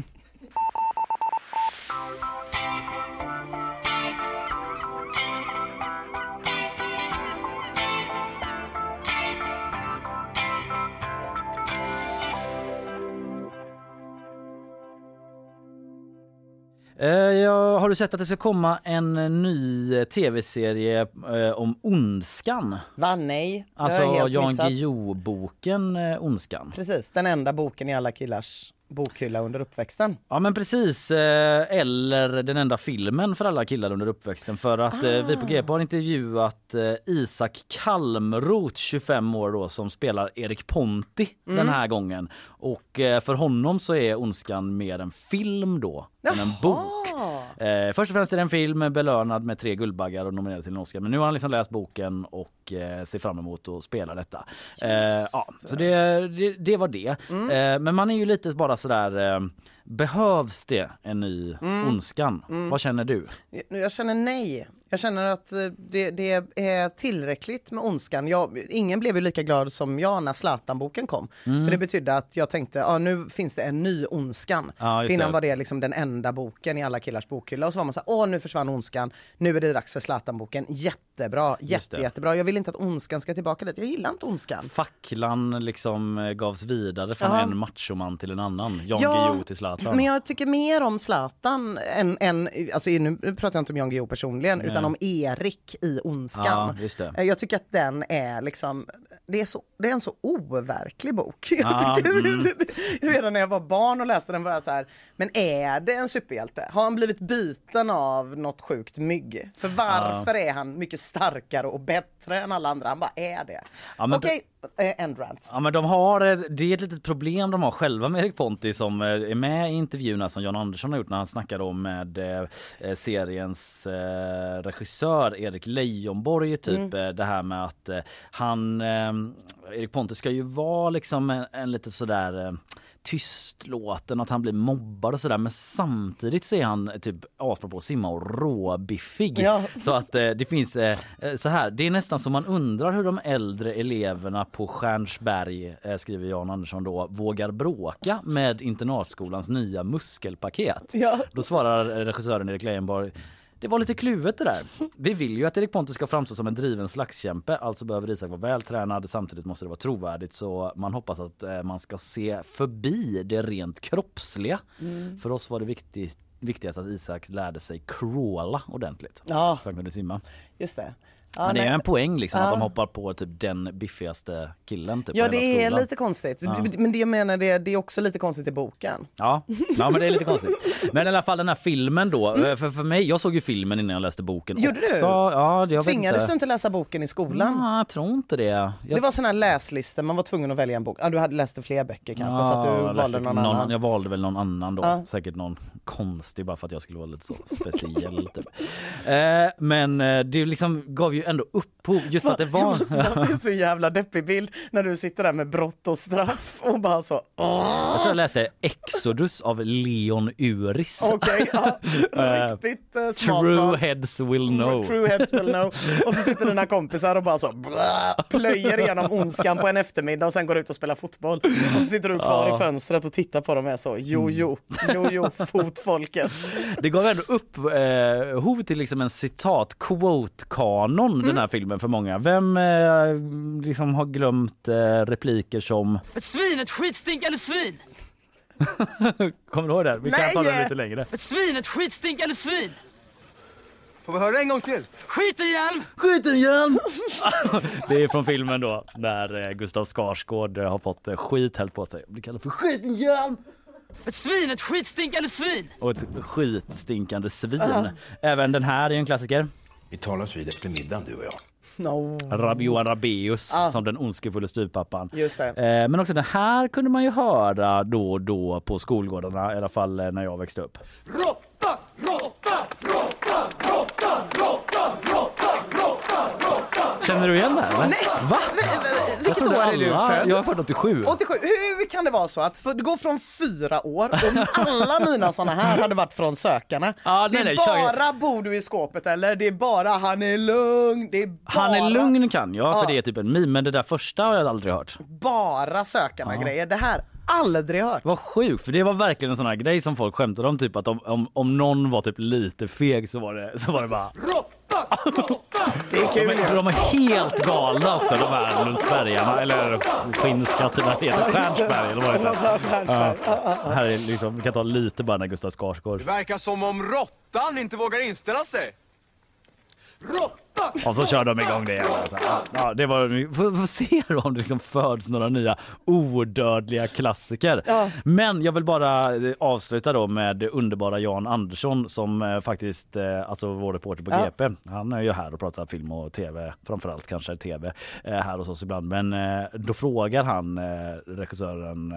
ja, har du sett att det ska komma en ny eh, tv-serie eh, om Ondskan? Va nej, Alltså Jan. Guillou-boken eh, Ondskan. Precis, den enda boken i alla killars bokhylla under uppväxten. Ja men precis, eh, eller den enda filmen för alla killar under uppväxten för att eh, vi på GP har intervjuat eh, Isak Kalmroth, 25 år då, som spelar Erik Ponti den här gången. Och eh, för honom så är Ondskan mer en film då än en bok. Eh, först och främst är det en film belönad med tre Guldbaggar och nominerad till en Oscar. Men nu har han liksom läst boken och eh, ser fram emot att spela detta. Eh, ja, så det, det, det var det. Eh, men man är ju lite bara sådär, eh, behövs det en ny Ondskan? Vad känner du? Jag- Jag känner nej. Jag känner att eh, det, det är tillräckligt med ondskan. Jag, ingen blev ju lika glad som jag när Zlatan-boken kom. Mm. För det betydde att jag tänkte, ja nu finns det en ny ondskan. Ja, innan det. var det liksom den enda boken i alla killars bokhylla. Och så var man så åh nu försvann ondskan, nu är det dags för Zlatan-boken. Jättebra, jätte, jättebra. Jag vill inte att ondskan ska tillbaka dit. Jag gillar inte ondskan. Facklan liksom eh, gavs vidare från Ja. en machoman till en annan. Jan Ja, Guillou till Zlatan. Men jag tycker mer om Zlatan än, än alltså nu pratar jag inte om Jan Guillou personligen, utan berättelsen om Erik i Ondskan. Ja. Eh, Jag tycker att den är liksom, det är, så, det är en så overklig bok. Tycker, mm. Redan när jag var barn och läste den var jag så här, men är det en superhjälte? Har han blivit biten av något sjukt mygg? För varför är han mycket starkare och bättre än alla andra? Han bara är det. Ja, Okej, eh, end rant. Ja men de har, eh, det är ett litet problem de har själva med Erik Ponti som eh, är med i intervjuerna som Jan Andersson har gjort när han snackar om med seriens regissör Erik Leijonborg typ eh, det här med att han, Erik Ponti ska ju vara liksom en, en lite sådär tystlåten, att han blir mobbad och sådär men samtidigt så är han eh, typ asbra på att simma och råbiffig. Ja. Så att eh, det finns eh, eh, så här, det är nästan som man undrar hur de äldre eleverna på Stjärnsberg, eh, skriver Jan Andersson då, vågar bråka med internatskolans nya muskelpaket. Ja. Då svarar regissören Erik Leijonborg det var lite kluvet det där. Vi vill ju att Erik Pontus ska framstå som en driven slagskämpe, alltså behöver Isak vara vältränad. Samtidigt måste det vara trovärdigt så man hoppas att eh, man ska se förbi det rent kroppsliga. För oss var det viktigt viktigast att Isak lärde sig crawla ordentligt. Ja, Så han kunde simma. just det. Ja, Men det är nej. en poäng liksom Ja. att de hoppar på typ den biffigaste killen typ Ja det är skolan. lite konstigt. Ja. Men det jag menar det, det är också lite konstigt i boken. Ja. ja, men det är lite konstigt. Men i alla fall den här filmen då. För, för mig, jag såg ju filmen innan jag läste boken Mm. Gjorde du? också. Ja, jag Tvingades vet du inte. inte läsa boken i skolan? Ja, jag tror inte det. Jag Det var sån här läslistor, man var tvungen att välja en bok. Ja, du hade läst fler böcker kanske så att du valde någon, någon annan. Jag valde väl någon annan då. Säkert någon konstig bara för att jag skulle vara lite så speciell. typ. eh, men eh, det liksom gav ju ändå upphov just för att det var... måste dra en så jävla deppig bild när du sitter där med brott och straff och bara så åh, Jag tror jag läste Exodus av Leon Uris. okej, ja, Eh, riktigt uh, smart True val. heads will know. True heads will know. Och så sitter dina kompisar och bara så plöjer igenom ondskan på en eftermiddag och sen går ut och spelar fotboll. Och så sitter du kvar Ja. i fönstret och tittar på dem och är så jo jo, jo jo, fotfolket. Det gav ändå upphov till liksom en citat quote-kanon Mm. den här filmen för många. Vem eh, liksom har glömt eh, repliker som... Ett svin, ett skitstinkande svin! Kommer du ihåg det? Vi kan Nej! ta den lite längre. Ett svin, ett skitstinkande svin! Får vi höra en gång till? Skitenhjälm! Skiten igen! det är från filmen då där eh, Gustav Skarsgård eh, har fått eh, skit hällt på sig. Blir kallad för skiten igen! Ett svin, ett skitstinkande svin! Och ett skitstinkande svin. Även den här är en klassiker. Vi talas vid efter middagen du och jag. No. Rabioa Rabeus Ah. som den ondskefulle styvpappan. Just det. Eh, Men också den här kunde man ju höra då och då på skolgårdarna, i alla fall eh, när jag växte upp. Råtta, råtta, råtta, råtta, råtta. Känner du igen det här? Nej. Va? Vilket trodde år är du alla- född? Jag är född 87. 87. Hur kan det vara så att för, det går från fyra år och alla mina såna här hade varit från sökarna? Ja, det nej, är nej, kör- bara bor du i skåpet eller? Det är bara han är lugn. Det är bara, Han är lugn kan jag, för Ja. det är typ en meme, men det där första har jag aldrig hört. Bara sökarna grejer. Det här aldrig hört. Vad sjukt, för det var verkligen en sån här grej som folk skämtade om, typ att om, om, om någon var typ lite feg så var det, så var det bara... Det är De kul. är, de är helt galna också de här Lundsbergarna, eller Skinnskatterna Stjärnsberg eller vad det heter. Ja. Här är liksom, vi kan ta lite bara när Gustav Skarsgård. Det verkar som om råttan inte vågar inställa sig. Och så kör de igång det igen. Så här, Ja, det var, får, får se då om det liksom föds några nya odödliga klassiker. Men jag vill bara eh, avsluta då med underbara Jan Andersson som eh, faktiskt, eh, alltså vår reporter på Ja. GP, han är ju här och pratar film och tv, framförallt kanske tv här hos oss ibland. Men då frågar han regissören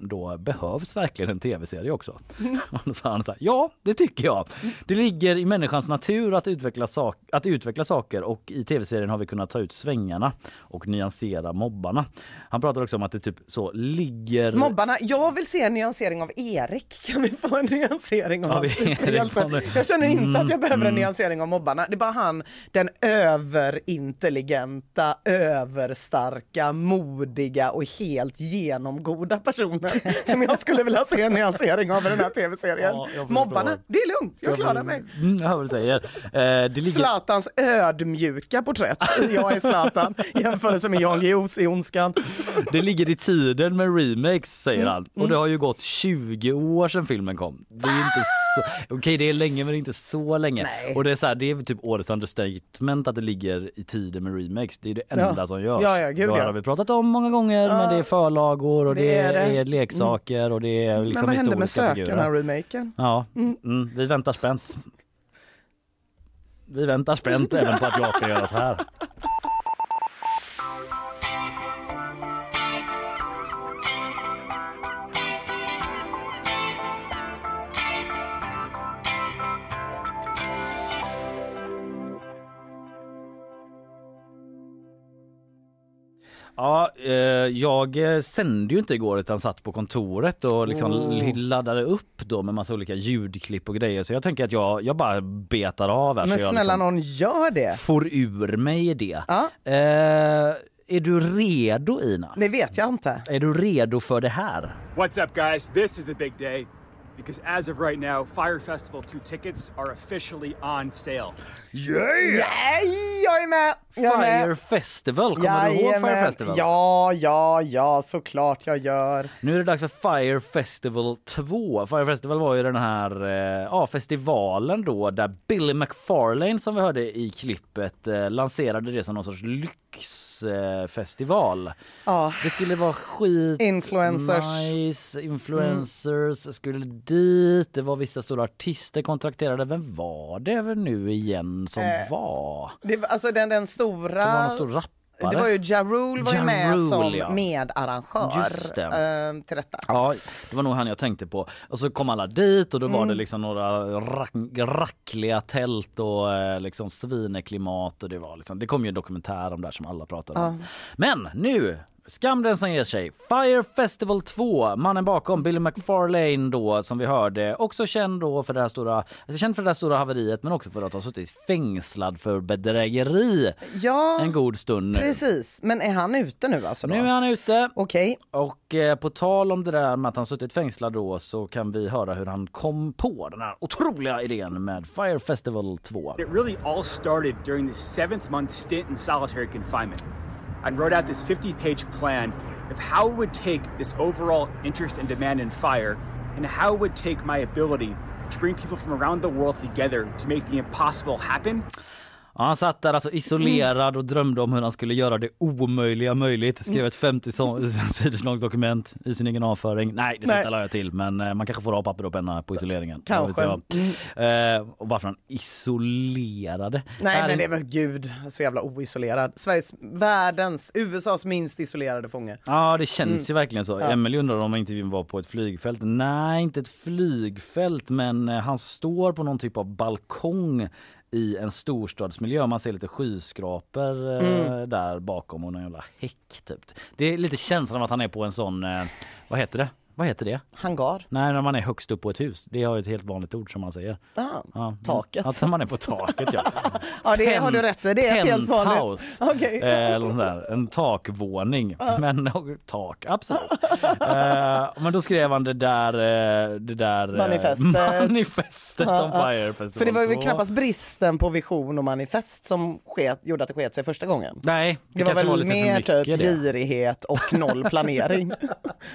då, behövs verkligen en tv-serie också? Och då sa han så här, ja det tycker jag. Det ligger i människans natur att utveckla, sak att utveckla saker och i tv-serien har vi kunnat ta ut svängarna och nyansera mobbarna. Han pratar också om att det typ så ligger... Mobbarna, jag vill se en nyansering av Erik. Kan vi få en nyansering av Ja, hans vi- superhjälte? Erik, Jag känner inte Mm, att jag behöver en mm. nyansering av mobbarna. Det är bara han, den överintelligenta, överstarka, modiga och helt genomgoda personen som jag skulle vilja se en nyansering av i den här tv-serien. Ja. Mobbarna, det är lugnt, jag klarar mig. Mm, jag hör vad du säger. Eh, ligger... Zlatans öde ödmjuka porträtt. Jag är Zlatan i jämförelse med Jan Guillous i Ondskan. Det ligger i tiden med remakes säger Mm, han. Och det har ju gått 20 år sedan filmen kom. Det är inte så, okej det är länge men är inte så länge. Nej. Och det är så här, det är typ årets understatement att det ligger i tiden med remakes. Det är det enda Ja. som görs. Ja, ja, gud, det har vi pratat om många gånger men det är förlagor och det, det är är, det. Mm. leksaker och det är liksom Men vad hände med historiska Sökarna, figurer. remaken? Ja, mm, vi väntar spänt. Vi väntar spänt även på att jag ska göra så här. Ja, eh, jag eh, sände ju inte igår utan satt på kontoret och liksom Oh. laddade upp då med massa olika ljudklipp och grejer så jag tänker att jag, jag bara betar av här Men så jag snälla liksom någon, gör det. får ur mig det. Ja. Eh, är du redo Ina? Det vet jag inte. Är du redo för det här? What's up, guys? This is a big day because as of right now, Fire Festival 2 tickets are officially on sale. Yay, jag är med! Jag är med. Fire Festival, kommer du ihåg Fire. Festival? Ja, ja, ja, såklart jag gör. Nu är det dags för Fire Festival 2. Fire Festival var ju den här eh, ja, festivalen då där Billy McFarlane som vi hörde i klippet eh, lanserade det som någon sorts lyxfestival. Eh, festival. Ja. Det skulle vara skit Influencers. nice, influencers skulle dit. Det var vissa stora artister kontrakterade. Vem var det nu igen som Eh, var? Det, alltså den, den stora... Det var någon stor rappare. Det var ju Ja Rule var ju Ja med Rule, som ja. medarrangör Just det. eh, till detta. Ja, det var nog han jag tänkte på. Och så kom alla dit och då var Mm. det liksom några rack, rackliga tält och eh, liksom svineklimat och det var liksom, det kom ju en dokumentär om det här som alla pratade om. Men nu, skam den som ger sig. Fire Festival 2, mannen bakom Billy McFarlane då som vi hörde, också känd då för det här stora, alltså känd för det här stora haveriet men också för att ha suttit fängslad för bedrägeri Ja, en god stund nu. precis. Men är han ute nu alltså? Då? Nu är han ute. Okej. Och eh, på tal om det där med att han suttit fängslad då så kan vi höra hur han kom på den här otroliga idén med Fire Festival 2. It really all started during the seventh month stint in solitary confinement. I wrote out this 50 page plan of how it would take this overall interest and demand in fire and how it would take my ability to bring people from around the world together to make the impossible happen. Ja, han satt där alltså isolerad och drömde om hur han skulle göra det omöjliga möjligt. Skrev ett 50 so- sidors långt dokument i sin egen avföring. Nej, det sista la jag till, men eh, man kanske får ha papper och penna på isoleringen. Kanske. Vet jag. Eh, och varför han isolerade. Nej men det är väl gud så jävla oisolerad. Sveriges, världens, USAs minst isolerade fånge. Ja det känns ju verkligen så. Ja. Emelie undrar om intervjun var på ett flygfält. Nej inte ett flygfält men eh, han står på någon typ av balkong i en storstadsmiljö. Man ser lite skyskrapor eh, Mm. där bakom och någon jävla häck typ. Det är lite känslan av att han är på en sån, eh, vad heter det? Vad heter det? Hangar. Nej, när man är högst upp på ett hus. Det ju ett helt vanligt ord som man säger. Ah, Ja. taket. Att man är på taket ja. Ja det har du rätt i, det är ett helt vanligt. Okej. Eh, eller nåt där. En takvåning. Men tak, absolut. eh, men då skrev han det där, eh, det där eh, Manifestet. manifestet om ja. Fire Festival För det var ju 2. knappast bristen på vision och manifest som sket, gjorde att det sket sig första gången. Nej, det, Det, var väl för mer typ det. girighet och noll planering.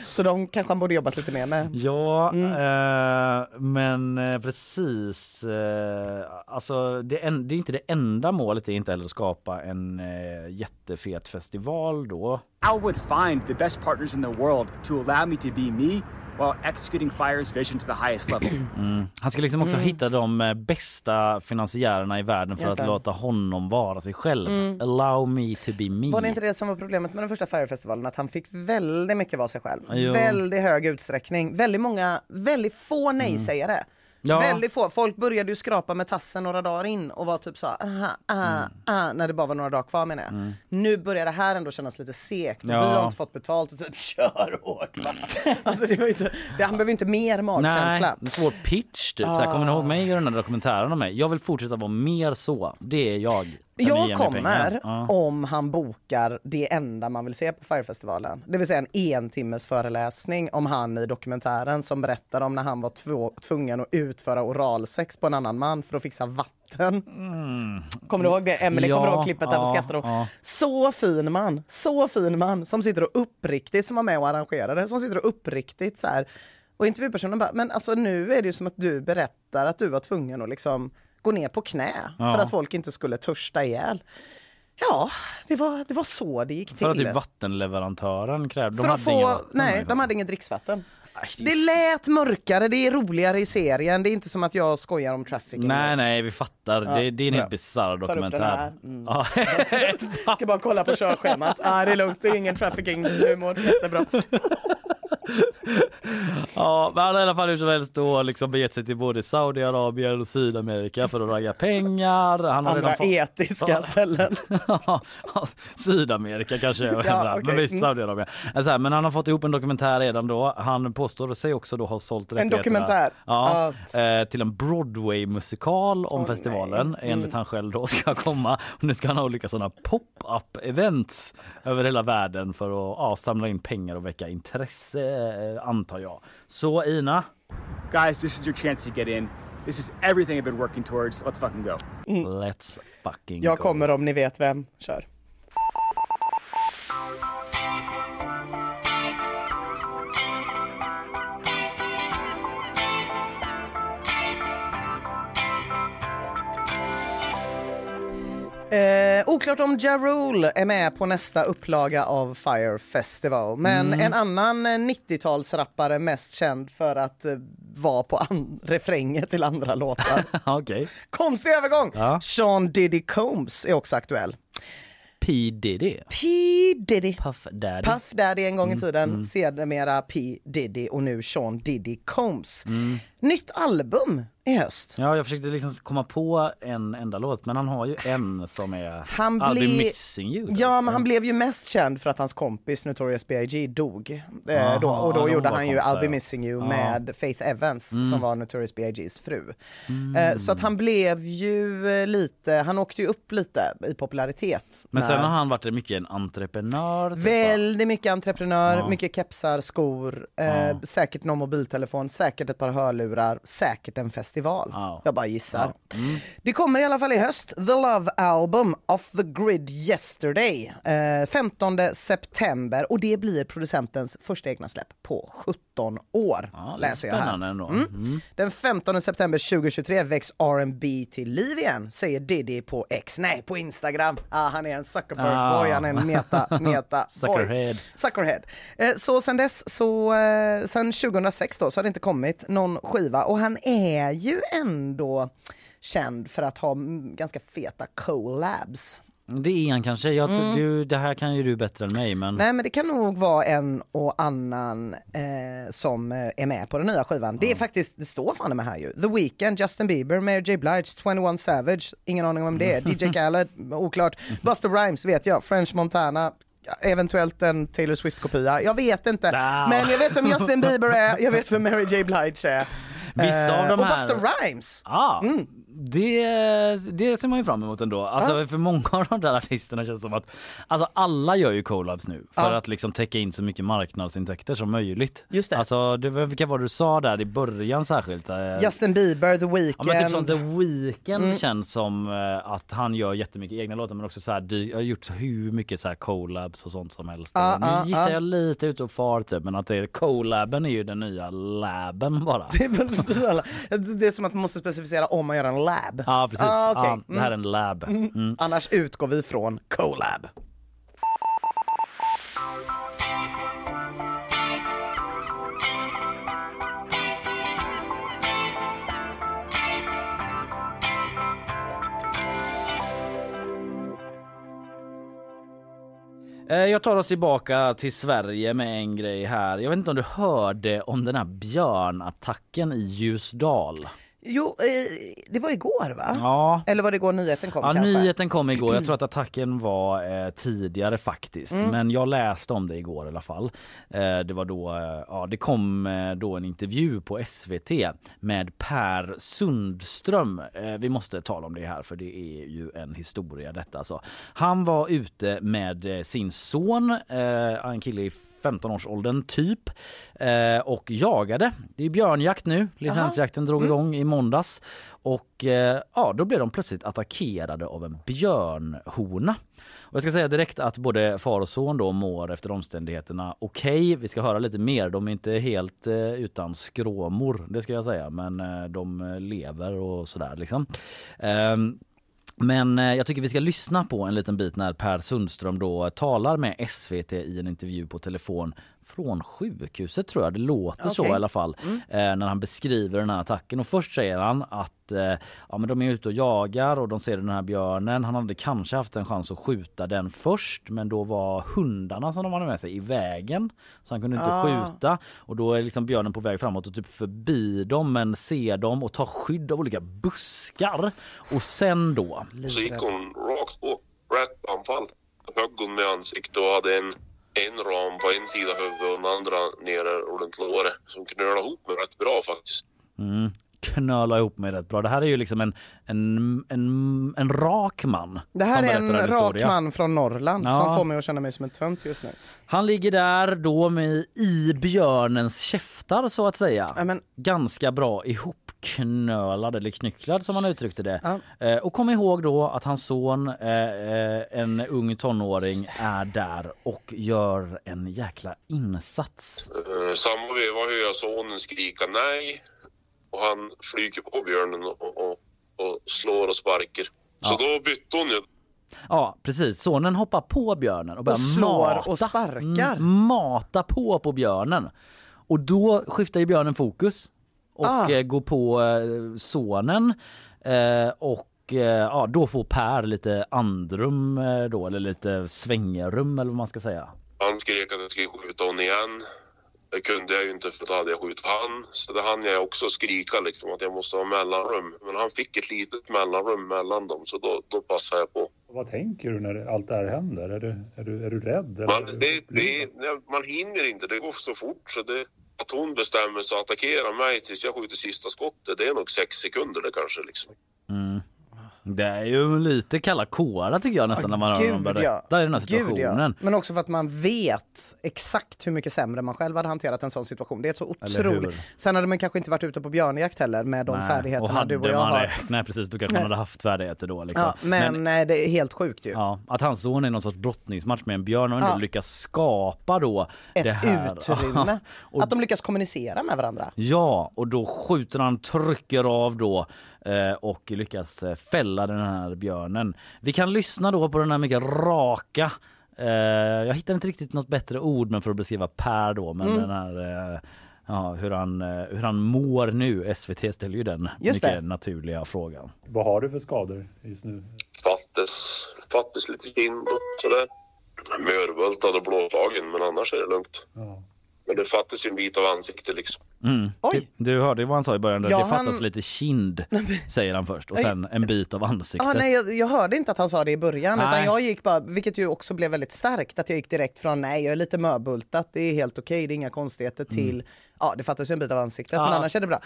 Så de kanske han borde jobbat lite mer med. Ja, Mm. eh, men eh, precis. Eh, alltså det, en, det är inte det enda målet är inte heller att skapa en eh, jättefet festival då. I would find the best partners in the world to allow me to be me while executing Fire's vision to the highest level. Mm. Han ska liksom också Mm. hitta de eh, bästa finansiärerna i världen för Just att det. låta honom vara sig själv. Mm. Allow me to be me. Var det inte det som var problemet med den första Firefestivalen? Att han fick väldigt mycket vara sig själv. Jo. Väldigt hög utsträckning. Väldigt många, väldigt få nej-sägare. Ja. Väldigt få. Folk började ju skrapa med tassen några dagar in och var typ så aha, ah, Mm. ah, när det bara var några dagar kvar menar jag. Nu börjar det här ändå kännas lite segt Ja. vi har inte fått betalt och typ kör hårt va. alltså det var inte, det, han behöver inte mer magkänsla. Nej, en svår pitch typ. Så här, kommer ni ihåg mig i den här dokumentären om mig? Jag vill fortsätta vara mer så. Det är jag. Jag kommer? Ja. om han bokar det enda man vill se på Firefestivalen. Det vill säga en entimmes föreläsning om han i dokumentären som berättar om när han var två, tvungen att utföra oralsex på en annan man för att fixa vatten skatten. Kommer du ihåg det? Emelie, Ja, kommer du ihåg klippet där på ja, skatten? ja. Så fin man, så fin man som sitter och uppriktigt, som var med och arrangerade, som sitter och uppriktigt så här. Och intervjupersonen bara, men alltså nu är det ju som att du berättar att du var tvungen att liksom gå ner på knä Ja. för att folk inte skulle törsta ihjäl. Ja, det var, det var så det gick till. För att typ vattenleverantören krävde... de För att få, vatten, nej, liksom. de hade inget dricksvatten. det Det lät mörkare, det är roligare i serien. Det är inte som att jag skojar om trafficking. Nej, nej, vi fattar. Ja, det, det är en helt bisarr upp den dokumentär. här. Mm. Ja. Ska bara kolla på körschemat. Ah, det är lugnt, det är ingen trafficking-humor. Jättebra. ja, men han har i alla fall hur som helst då liksom begett sig till både Saudiarabien och Sydamerika för att ragga pengar. Han har Andra fått- etiska ställen. Ja, Sydamerika kanske jag Ja, okej. men visst Mm. Saudiarabien. Alltså men han har fått ihop en dokumentär redan då. Han påstår sig också då ha sålt En rättigheterna dokumentär? Ja, eh, till en Broadway-musikal om Åh, festivalen nej. enligt Mm. han själv då ska komma. Och nu ska han ha olika sådana pop-up events över hela världen för att ja, samla in pengar och väcka intresse eh, antar jag. Så Ina? Guys, this is your chance to get in. This is everything I've been working towards. Let's fucking go. Let's fucking Jag go. kommer om ni vet vem. Kör. Eh, oklart om Ja Rule är med på nästa upplaga av Fire Festival. Men Mm. en annan eh, 90-talsrappare mest känd för att eh, vara på an- refränger till andra låtar. Okej. Konstig övergång! Ja. Sean Diddy Combs är också aktuell. P Diddy. P Diddy. Puff Daddy. Puff Daddy en gång i Mm, tiden, mm. sedermera P Diddy och nu Sean Diddy Combs. Mm. Nytt album i höst. Ja, jag försökte liksom komma på en enda låt, men han har ju en som är Han I'll be missing you. typ. Ja, men han blev ju mest känd för att hans kompis Notorious B.I.G. dog. Eh, Aha, då, och då gjorde han ju kompisar, I'll be missing you Ja. med Faith Evans Mm. som var Notorious B.I.G.s fru. Mm. Eh, så att han blev ju eh, lite, han åkte ju upp lite i popularitet. Men sen när- har han varit mycket en entreprenör. Typ? Väldigt mycket entreprenör, Ja. mycket kepsar, skor, eh, Ja. säkert någon mobiltelefon, säkert ett par hörlurar, säkert en festival. Ja. Jag bara gissar. Ja. Mm. Det kommer i alla fall i höst, The Love Album Off the Grid Yesterday, eh, 15 september och det blir producentens första egna släpp på 17 år. Ja, läser jag här. Mm. Mm. Den 15 september 2023 väcks R&B till liv igen, säger Diddy på X, nej på Instagram. Ah, han är en Zuckerberg-boy, Ah. han är en meta, meta boy. Suckerhead. Zuckerhead. Eh, Så sen dess, så, eh, sen 2006 då, så har det inte kommit någon skiva och han är ju ändå känd för att ha mm, ganska feta collabs. Det är han kanske. Jag, Mm. du, det här kan ju du bättre än mig men... Nej men det kan nog vara en och annan eh, som eh, är med på den nya skivan. Det är faktiskt, det står fan med här ju. The Weeknd, Justin Bieber, Mary J Blige, 21 Savage, ingen aning om det är. DJ Khaled, oklart. Buster Rhymes vet jag, French Montana, eventuellt en Taylor Swift-kopia. Jag vet inte. Ah. Men jag vet vem Justin Bieber är, jag vet vem Mary J Blige är. Vissa av Eh, de och här- Buster Rhymes. Ja, det, det ser man ju fram emot ändå. Alltså för många av de där artisterna känns det som att alltså alla gör ju collabs nu för Ja. att liksom täcka in så mycket marknadsintäkter som möjligt. Just det. Alltså det, vilka var det du sa där i början särskilt? Eh, Justin Bieber, The Weeknd. Ja men typ som The Weeknd Mm. känns som eh, att han gör jättemycket egna låtar men också så här, har gjort hur mycket så här collabs och sånt som helst. Ja, nu ja, gissar ja. jag lite ut och far typ men att det är collaben är ju den nya laben bara. Det är, det är som att man måste specificera om man gör en lab. Ja precis. Ah, okej. ja, det här är en lab. Mm. Annars utgår vi från collab. Eh, Jag tar oss tillbaka till Sverige med en grej här. Jag vet inte om du hörde om den här björnattacken i Ljusdal? Jo, eh, det var igår va? Ja. Eller var det igår nyheten kom Ja, kanske? nyheten kom igår. Jag tror att attacken var eh, tidigare faktiskt. Mm. Men jag läste om det igår i alla fall. Eh, det var då, eh, ja det kom eh, då en intervju på SVT med Per Sundström. Eh, vi måste tala om det här för det är ju en historia detta alltså. Han var ute med sin son, en kille i 15-årsåldern typ eh, och jagade. Det är björnjakt nu. Licensjakten drog igång i måndags och eh, ja, då blev de plötsligt attackerade av en björnhona. Och jag ska säga direkt att både far och son då mår efter omständigheterna okej. Vi ska höra lite mer. De är inte helt eh, utan skråmor, det ska jag säga, men de lever och sådär liksom. Men eh, jag tycker vi ska lyssna på en liten bit när Per Sundström då talar med SVT i en intervju på telefon från sjukhuset tror jag. Det låter så i alla fall eh, när han beskriver den här attacken. Och först säger han att eh, ja, men de är ute och jagar och de ser den här björnen. Han hade kanske haft en chans att skjuta den först men då var hundarna som de hade med sig i vägen så han kunde inte Ah. skjuta och då är liksom björnen på väg framåt och typ förbi dem men ser dem och tar skydd av olika buskar och sen då Så gick hon rakt på. Rätt anfall. Högg hon med ansiktet och hade en, en ram på en sida huvudet och den andra nere runt låret. Som knölade ihop mig rätt bra faktiskt. mm, knöla ihop mig rätt bra. Det här är ju liksom en, en, en, en rak man. Det här är en rak historia. man från Norrland Ja. som får mig att känna mig som en tönt just nu. Han ligger där då med i björnens käftar så att säga. Ganska bra ihopknölad eller knycklad som han uttryckte det. Eh, och kom ihåg då att hans son, eh, eh, en ung tonåring, är där och gör en jäkla insats. Uh, samma veva hör jag sonen skrika nej. Och han flyger på björnen och, och, och slår och sparkar. Så då bytte hon ju. Ja precis, sonen hoppar på björnen och börjar Och slår mata, och sparkar. Mm, mata på på björnen. Och då skiftar ju björnen fokus och Ah. eh, går på eh, sonen eh, och ja, då får Per lite andrum då eller lite svängrum eller vad man ska säga. Han skrek att jag skulle skjuta hon igen. Det kunde jag ju inte för då hade jag skjutit han. Så det hann jag också skrika liksom att jag måste ha mellanrum. Men han fick ett litet mellanrum mellan dem så då, då passade jag på. Vad tänker du när allt det här händer? Är du, är du, är du rädd? Eller? Man, det, det, man hinner inte, det går så fort så det, att hon bestämmer sig att attackera mig tills jag skjuter sista skottet det är nog sex sekunder det kanske liksom. Mm. Det är ju lite kalla kårar tycker jag nästan när man hör honom berätta i den här situationen. Men också för att man vet exakt hur mycket sämre man själv hade hanterat en sån situation. Det är så otroligt. Sen hade man kanske inte varit ute på björnjakt heller med de Nej, färdigheterna och hade du och jag man har. det- Nej precis, då kanske Nej. hade haft färdigheter då. Liksom. Ja, men, nej, det är helt sjukt ju. Ja, att hans son är någon sorts brottningsmatch med en björn och ändå Ja. lyckas skapa då Ett det här. utrymme. och, Att de lyckas kommunicera med varandra. ja, och då skjuter han, trycker av då och lyckas eh, fälla den här björnen. Vi kan lyssna då på den här mycket raka eh, jag hittar inte riktigt något bättre ord men för att beskriva Per då men Mm. den här eh, Ja, hur, han, eh, hur han mår nu. SVT ställer ju den Just mycket det. naturliga frågan. Vad har du för skador just nu? Fattes, fattes lite kind och sådär. Mörvultad och blåslagen men annars är det lugnt. Men det fattas ju en bit av ansiktet liksom. Mm. Du, du hörde vad han sa i början. där. Ja, det fattas han- lite kind säger han först och sen en bit av ansiktet. Ah, nej, jag, jag hörde inte att han sa det i början Nej. utan jag gick bara, vilket ju också blev väldigt starkt, att jag gick direkt från nej jag är lite mörbultat, det är helt okej, det är inga konstigheter till ja det fattas ju en bit av ansiktet Ja. men annars är det bra.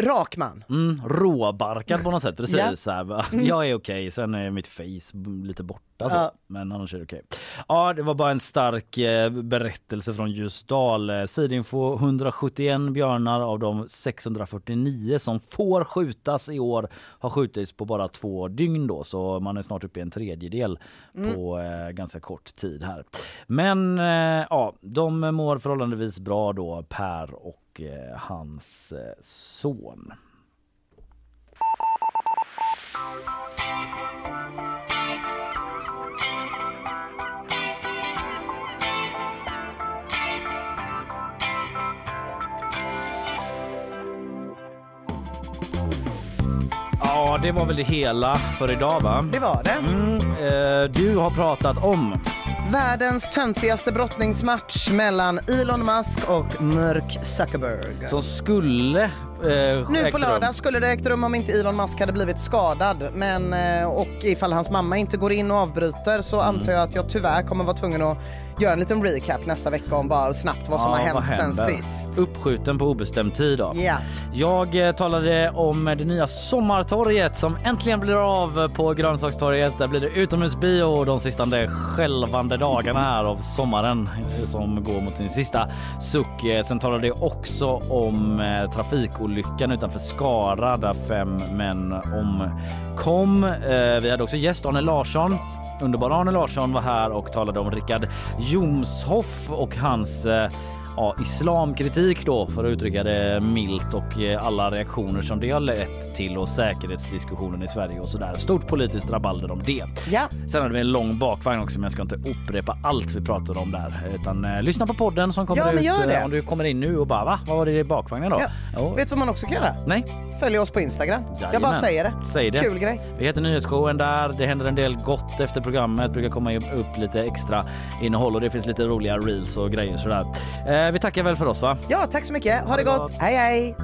Rak man. Mm, råbarkad på något sätt. Precis. Ja. Så här? Mm. Jag är okej, sen är mitt face lite borta. Så. Ja. Men annars är det okej. Ja, det var bara en stark eh, berättelse från Ljusdal. Eh, Sidinfo 171 björnar av de 649 som får skjutas i år har skjutits på bara två dygn då. Så man är snart uppe i en tredjedel Mm. på eh, ganska kort tid här. Men eh, ja, de mår förhållandevis bra då, Per och eh, hans eh, son. Ja, det var väl det hela för idag va? Det var det. Mm, eh, du har pratat om Världens töntigaste brottningsmatch mellan Elon Musk och Mörk Zuckerberg. som skulle nu på rum. lördag skulle det ägt rum om inte Elon Musk hade blivit skadad. Men, eh, och ifall hans mamma inte går in och avbryter så Mm. antar jag att jag tyvärr kommer vara tvungen att göra en liten recap nästa vecka om bara snabbt vad som Ja, har hänt sen händer? sist. Uppskjuten på obestämd tid då. Ja. Jag eh, talade om det nya sommartorget som äntligen blir av på Grönsakstorget. Där blir det utomhusbio de sista skälvande dagarna här av sommaren eh, som går mot sin sista suck. Eh, Sen talade jag också om eh, olyckan utanför Skara där fem män omkom. Eh, vi hade också gäst Arne Larsson Underbara Arne Larsson var här och talade om Richard Jomshoff och hans eh, ja, islamkritik då för att uttrycka det milt och eh, alla reaktioner som det har lett till och säkerhetsdiskussionen i Sverige och sådär. Stort politiskt rabalder om det. Ja. Sen hade vi en lång bakvagn också men jag ska inte upprepa allt vi pratade om där utan eh, lyssna på podden som kommer Ja, ut gör det. eh, om du kommer in nu och bara va? Vad var det i bakvagnen då? Ja. Jo. Vet du vad man också kan göra? Nej. Följ oss på Instagram. Jag bara Jajamän. säger det. Säg det. Kul grej. Vi heter Nyhetsshowen där. Det händer en del gott efter programmet. brukar komma upp lite extra innehåll och det finns lite roliga reels och grejer sådär. Eh, vi tackar väl för oss va? Ja, tack så mycket. Ha, Ha det det gott. gott. Hej hej!